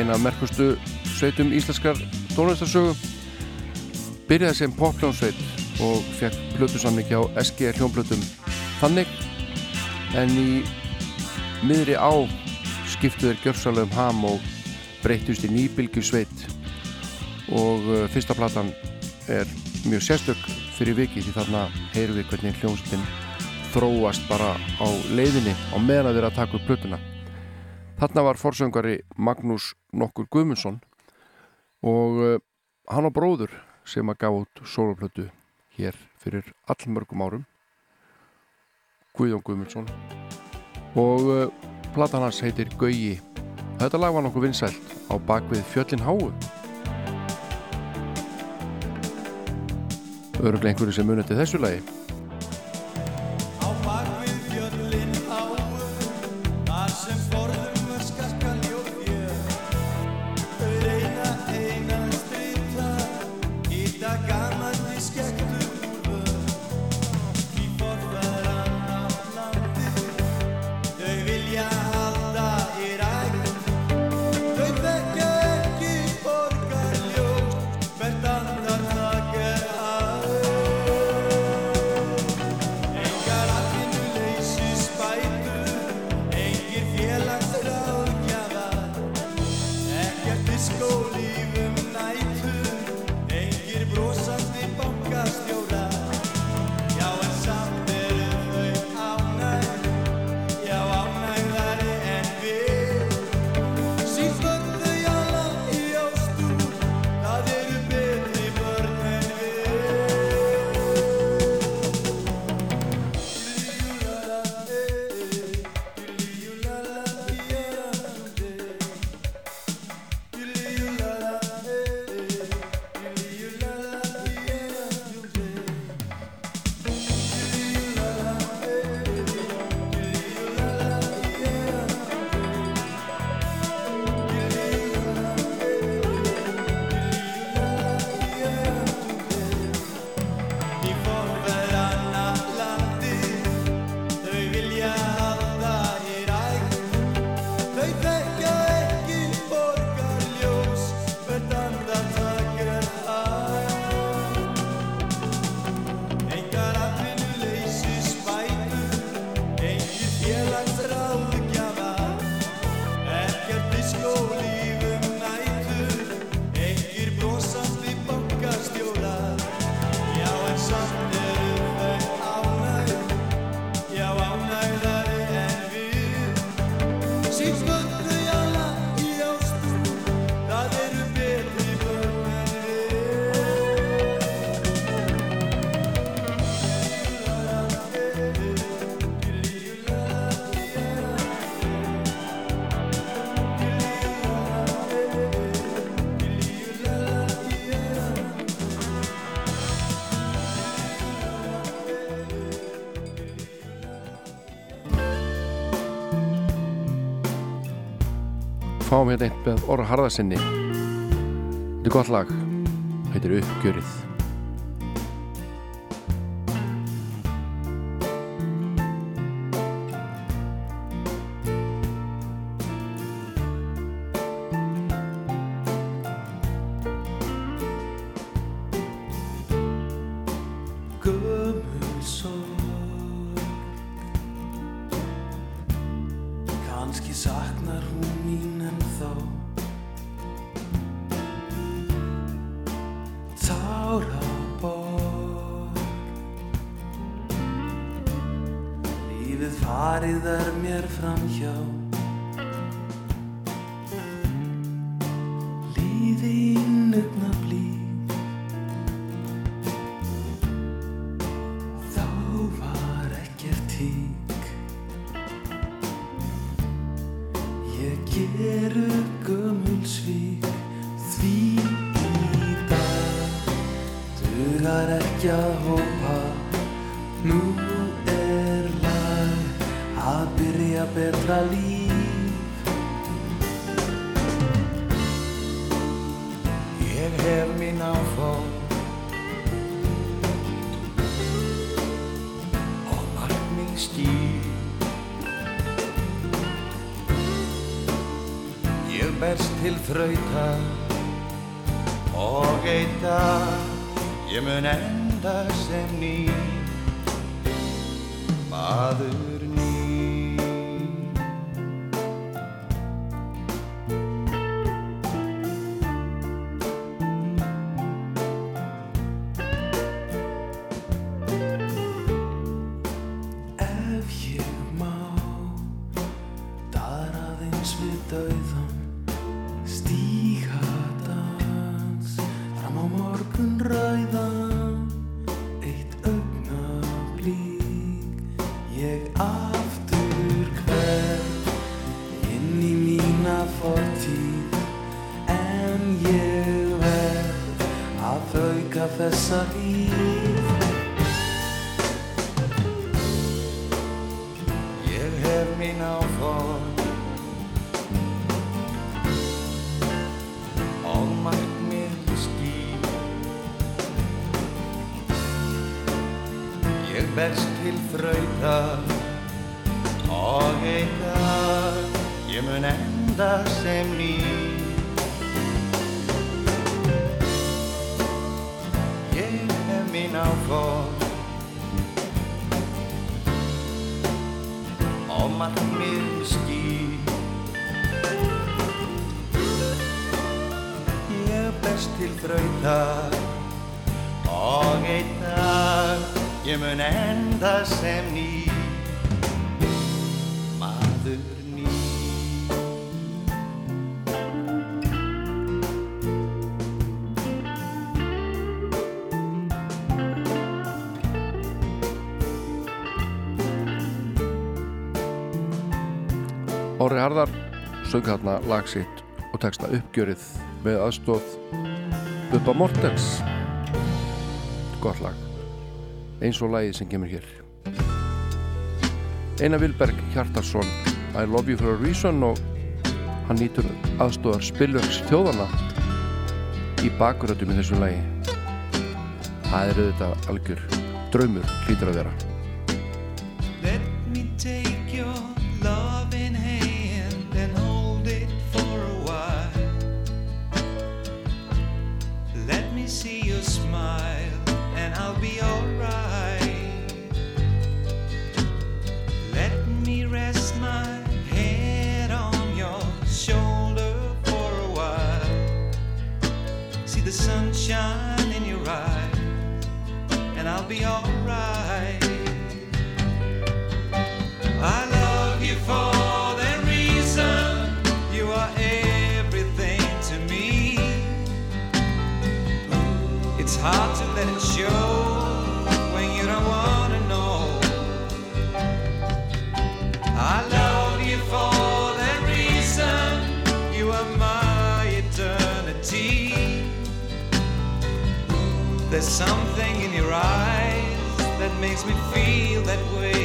eina af merkustu sveitum íslenskar tónlistarsögu. Byrjaði sem popljónsveit og fekk plötusamning hjá SG hljónplötum þannig en í miðri á skiptu þeir gjörsalega um ham og breytust í nýbylgu sveit og uh, fyrsta platan er mjög sérstök fyrir viki því þarna heyrum við hvernig hljónstin þróast bara á leiðinni á meðan að þeirra að taka upp plötuna þarna var forsöngari Magnús Nokkur Guðmundsson og uh, hann og bróður sem að gá út soloplötu hér fyrir allmörgum árum. Guðjón Guðmundsson. Og uh, platan hans heitir Gauji þetta lag var nokkuð vinsælt á bakvið Fjöllin Háu. Öruglega einhverju sem munið til þessu lagi. Á bakvið fáum hérna eitt með Orra Harðarsinni þetta er gott lag. Heitir Uppgjörið byrja betra líf. Ég hef mín áfóð og marg mín stíl. Ég berst til þrauta og geita ég mun enda sem ný maður sög hérna lagsitt og texta uppgjörið með aðstóð Bubba Mortens gott lag. Eins og lagið sem kemur hér. Einar Vilberg Hjartarsson I love you for a reason og hann nýtur aðstóðar Spilverks þjóðana í bakurötum í þessu lagi. Það er auðvitað algjör draumur hlýtur að vera. something in your eyes that makes me feel that way.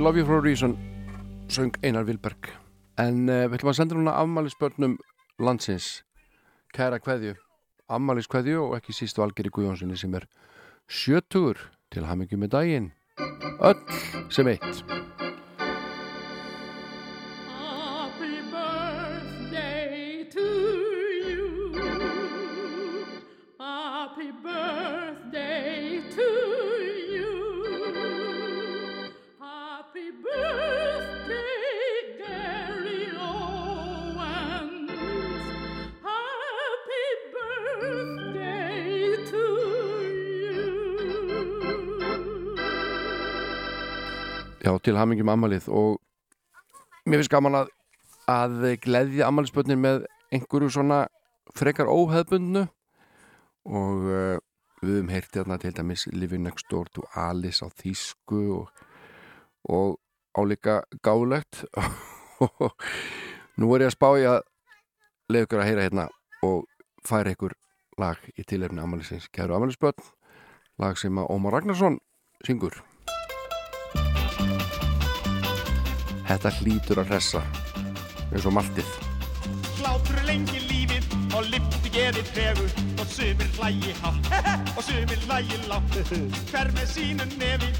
I Love You for a Reason söng Einar Vilberg. En uh, við ætlum að senda núna afmælisbörnum landsins. Kæra kveðju afmæliskveðju og ekki síst Valgeri Guðjónssoni sem er sjötugur til hamingi með daginn. Öll sem eitt Já, til hamingi með ammælið og mér finnst gaman að að gleðja ammælisbörnin með einhverju svona frekar óheðbundnu og uh, við höfum heyrt hérna til dæmis Living Next Door to Alice á þýsku og, og álíka gálegt og nú er ég að spá ég að leiða ykkur að heyra hérna og færa ykkur lag í tilefni ammælisins Kæru ammælisbörn lag sem að Ómar Ragnarsson syngur Þetta hlýtur að hressa eins og maltið. Hlátur lengi lífið og lifti geði tregur og sumir hlægi hátt og sumir hlægi látt. Hver með sínu nefi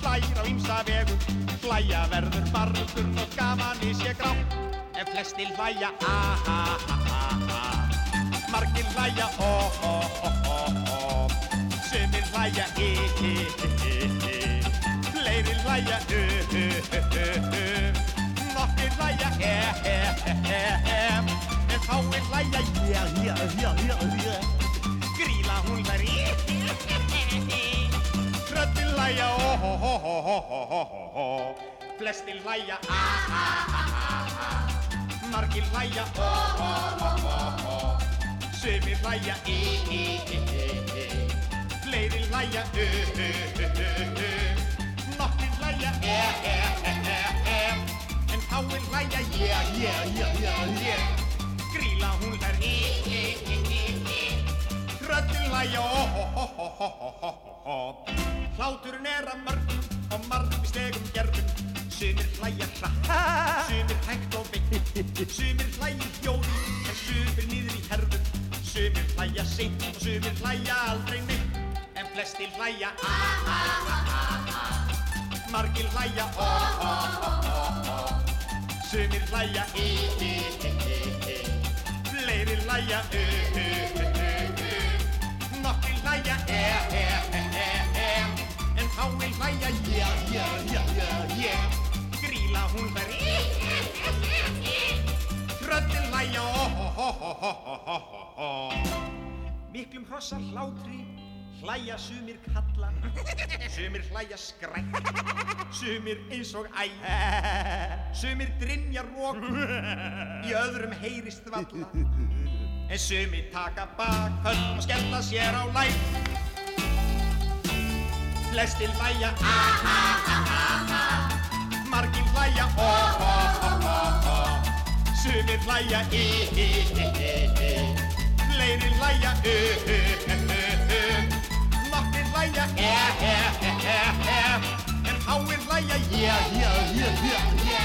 hlægir á ýmsa vegu. Hlæja verður barður og gaman í sé grátt. En flestir hlæja a-ha-ha-ha margir hlæja o-ho-ho-ho sumir hlæja i-hi-hi-hi fleiri hlæja u-hu-hu-hu en fáir hlæja gríla hún hlæri tröttin hlæja flestir hlæja margir hlæja sumir hlæja i-hi-hi-hi fleiri hlæja nokkir hlæja e-he-he-he en fáir hlæja ja-ja-ja-ja-ja gríla hún hlær hi-hi-hi-hi tröttin hlæja o-ho-ho-ho-ho-ho hláturinn er að mörgum og margvíslegum gerðum. Sumir hlæja hratt sumir hægt og veitt sumir hlæja í hljóði en sumir niður í herðum. Sumir hlæja seint og sumir hlæja aldrei neitt. En flestir hlæja a-ha-ha-ha margir hlæja o-ho-ho-ho sumir hlæja i-hi-hi-hi fleiri hlæja u-hu-hu-hu nokkri hlæja e-he-he-he en fáir hlæja ja-ja-ja-ja-ja gríla hún þær i-hi-hi-hi tröttin hlæja o-ho-ho-ho-ho-ho miklum hrossar hlátri hlæja sumir kalla sumir hlæja skrætt sumir eins og æ sumir drinja rók í öðrum heyrist valla en sumir taka bakhöll og skella sér á læk. Flestir hlæja a-ha-ha-ha margir hlæja o-ho-ho-ho-ho sumir hlæja i-hi-hi-hi fleiri hlæja u-hu-hu-hu hlæja e-he-he-he en fáir hlæja ja-ja-ja-ja-ja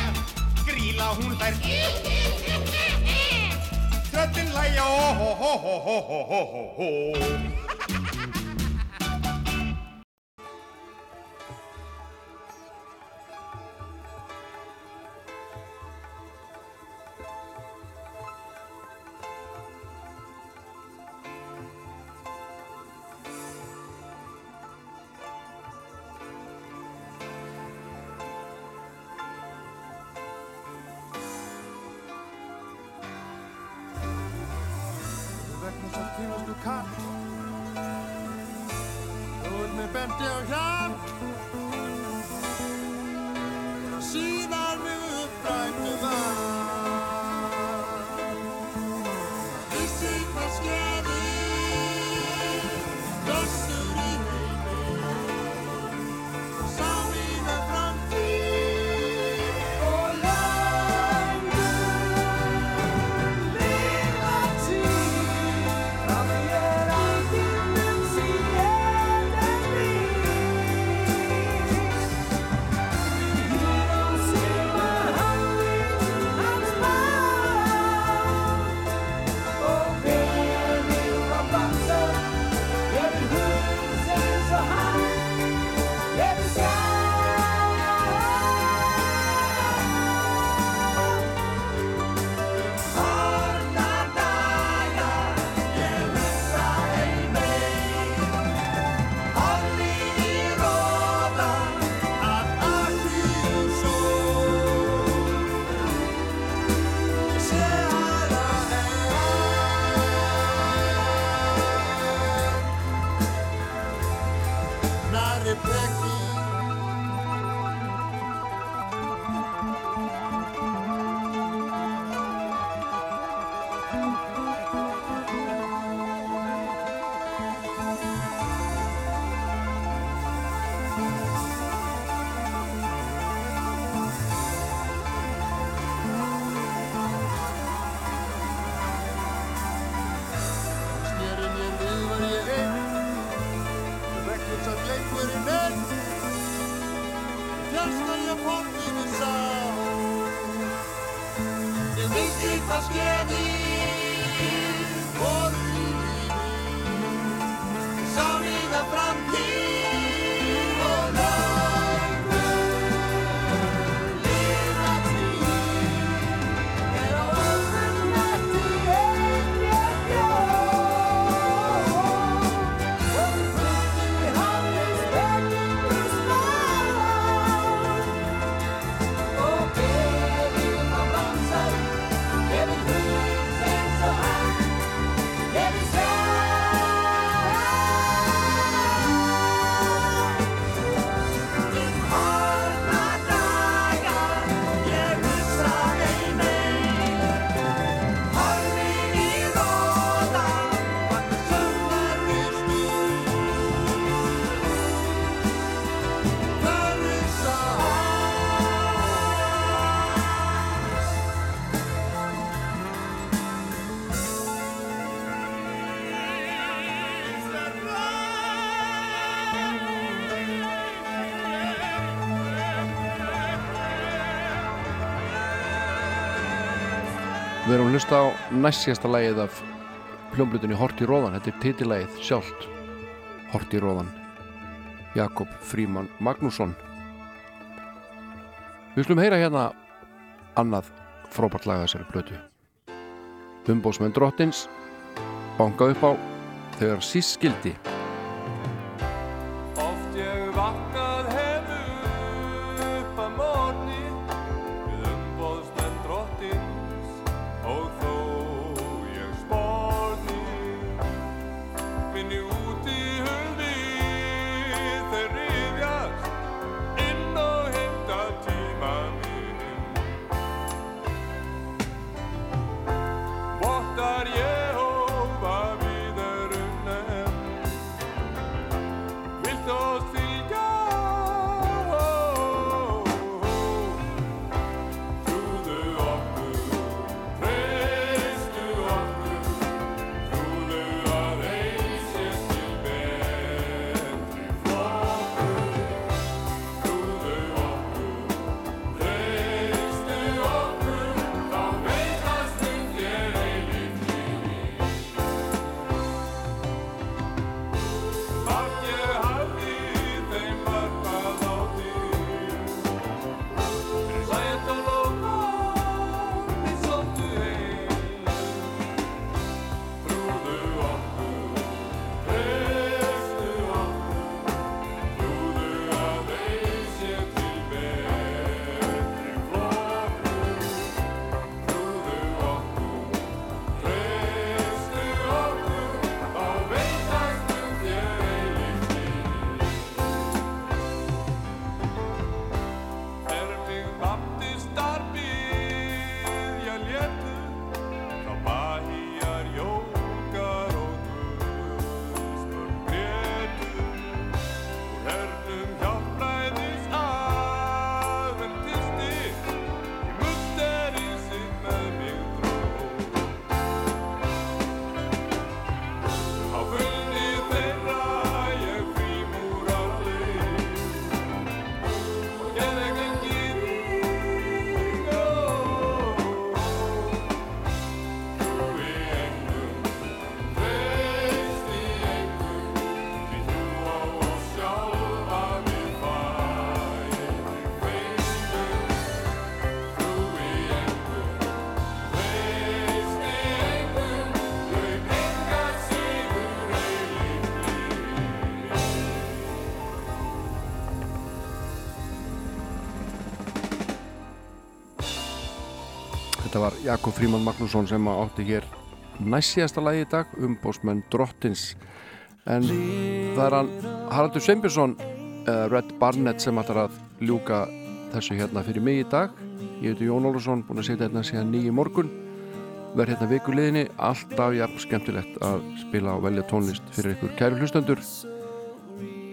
gríla hún þær. I-hi-hi-hi tröttin hlæja o-ho-ho-ho-ho-ho vegna tímasku kall. Þú ert með benti á hjart við erum að hlusta á næstjasta lægið af pljómblutinni Horti Róðan þetta er titilægið sjálft Horti Róðan Jakob Fríman Magnússon. Við slum heyra hérna annað frábært laga þessari blötu Umbósmenn Drottins banga upp á þegar sískildi Þetta var Jakob Fríman Magnússon sem átti hér næssíðasta lagi í dag um bósmenn Drottins. En það er hann Haraldur Sveinbjörnsson eða Red Barnett sem ætlar að ljúka þessu hérna fyrir mig í dag. Ég heiti Jón Olsson, búin að setja hérna síðan nýju morgun. Verð hérna vikuleginni alltaf jafn skemmtilegt að spila og velja tónlist fyrir ykkur kæru hlustendur.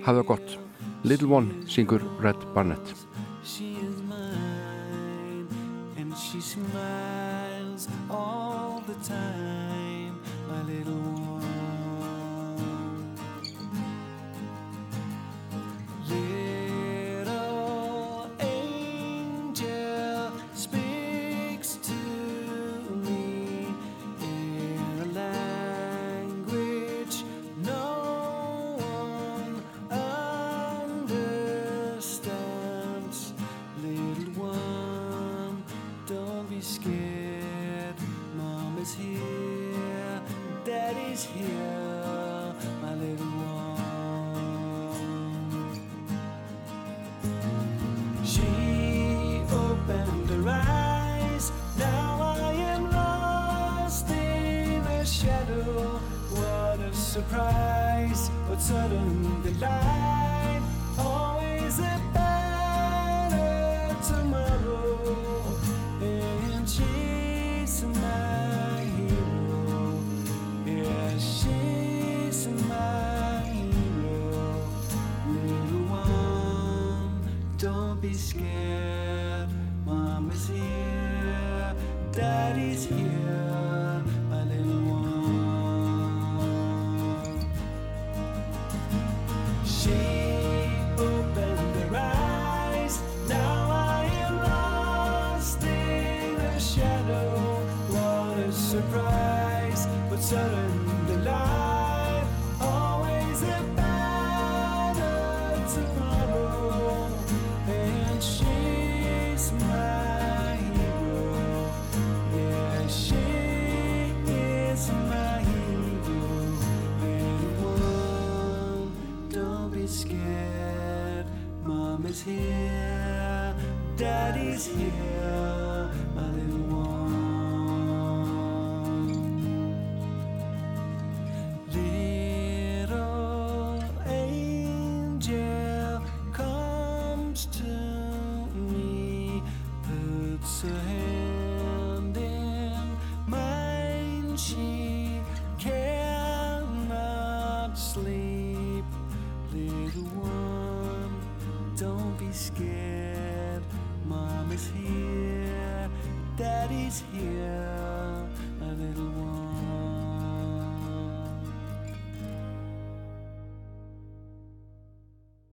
Hafa það gott. Little One syngur Red Barnett. She is mine and she smiles time,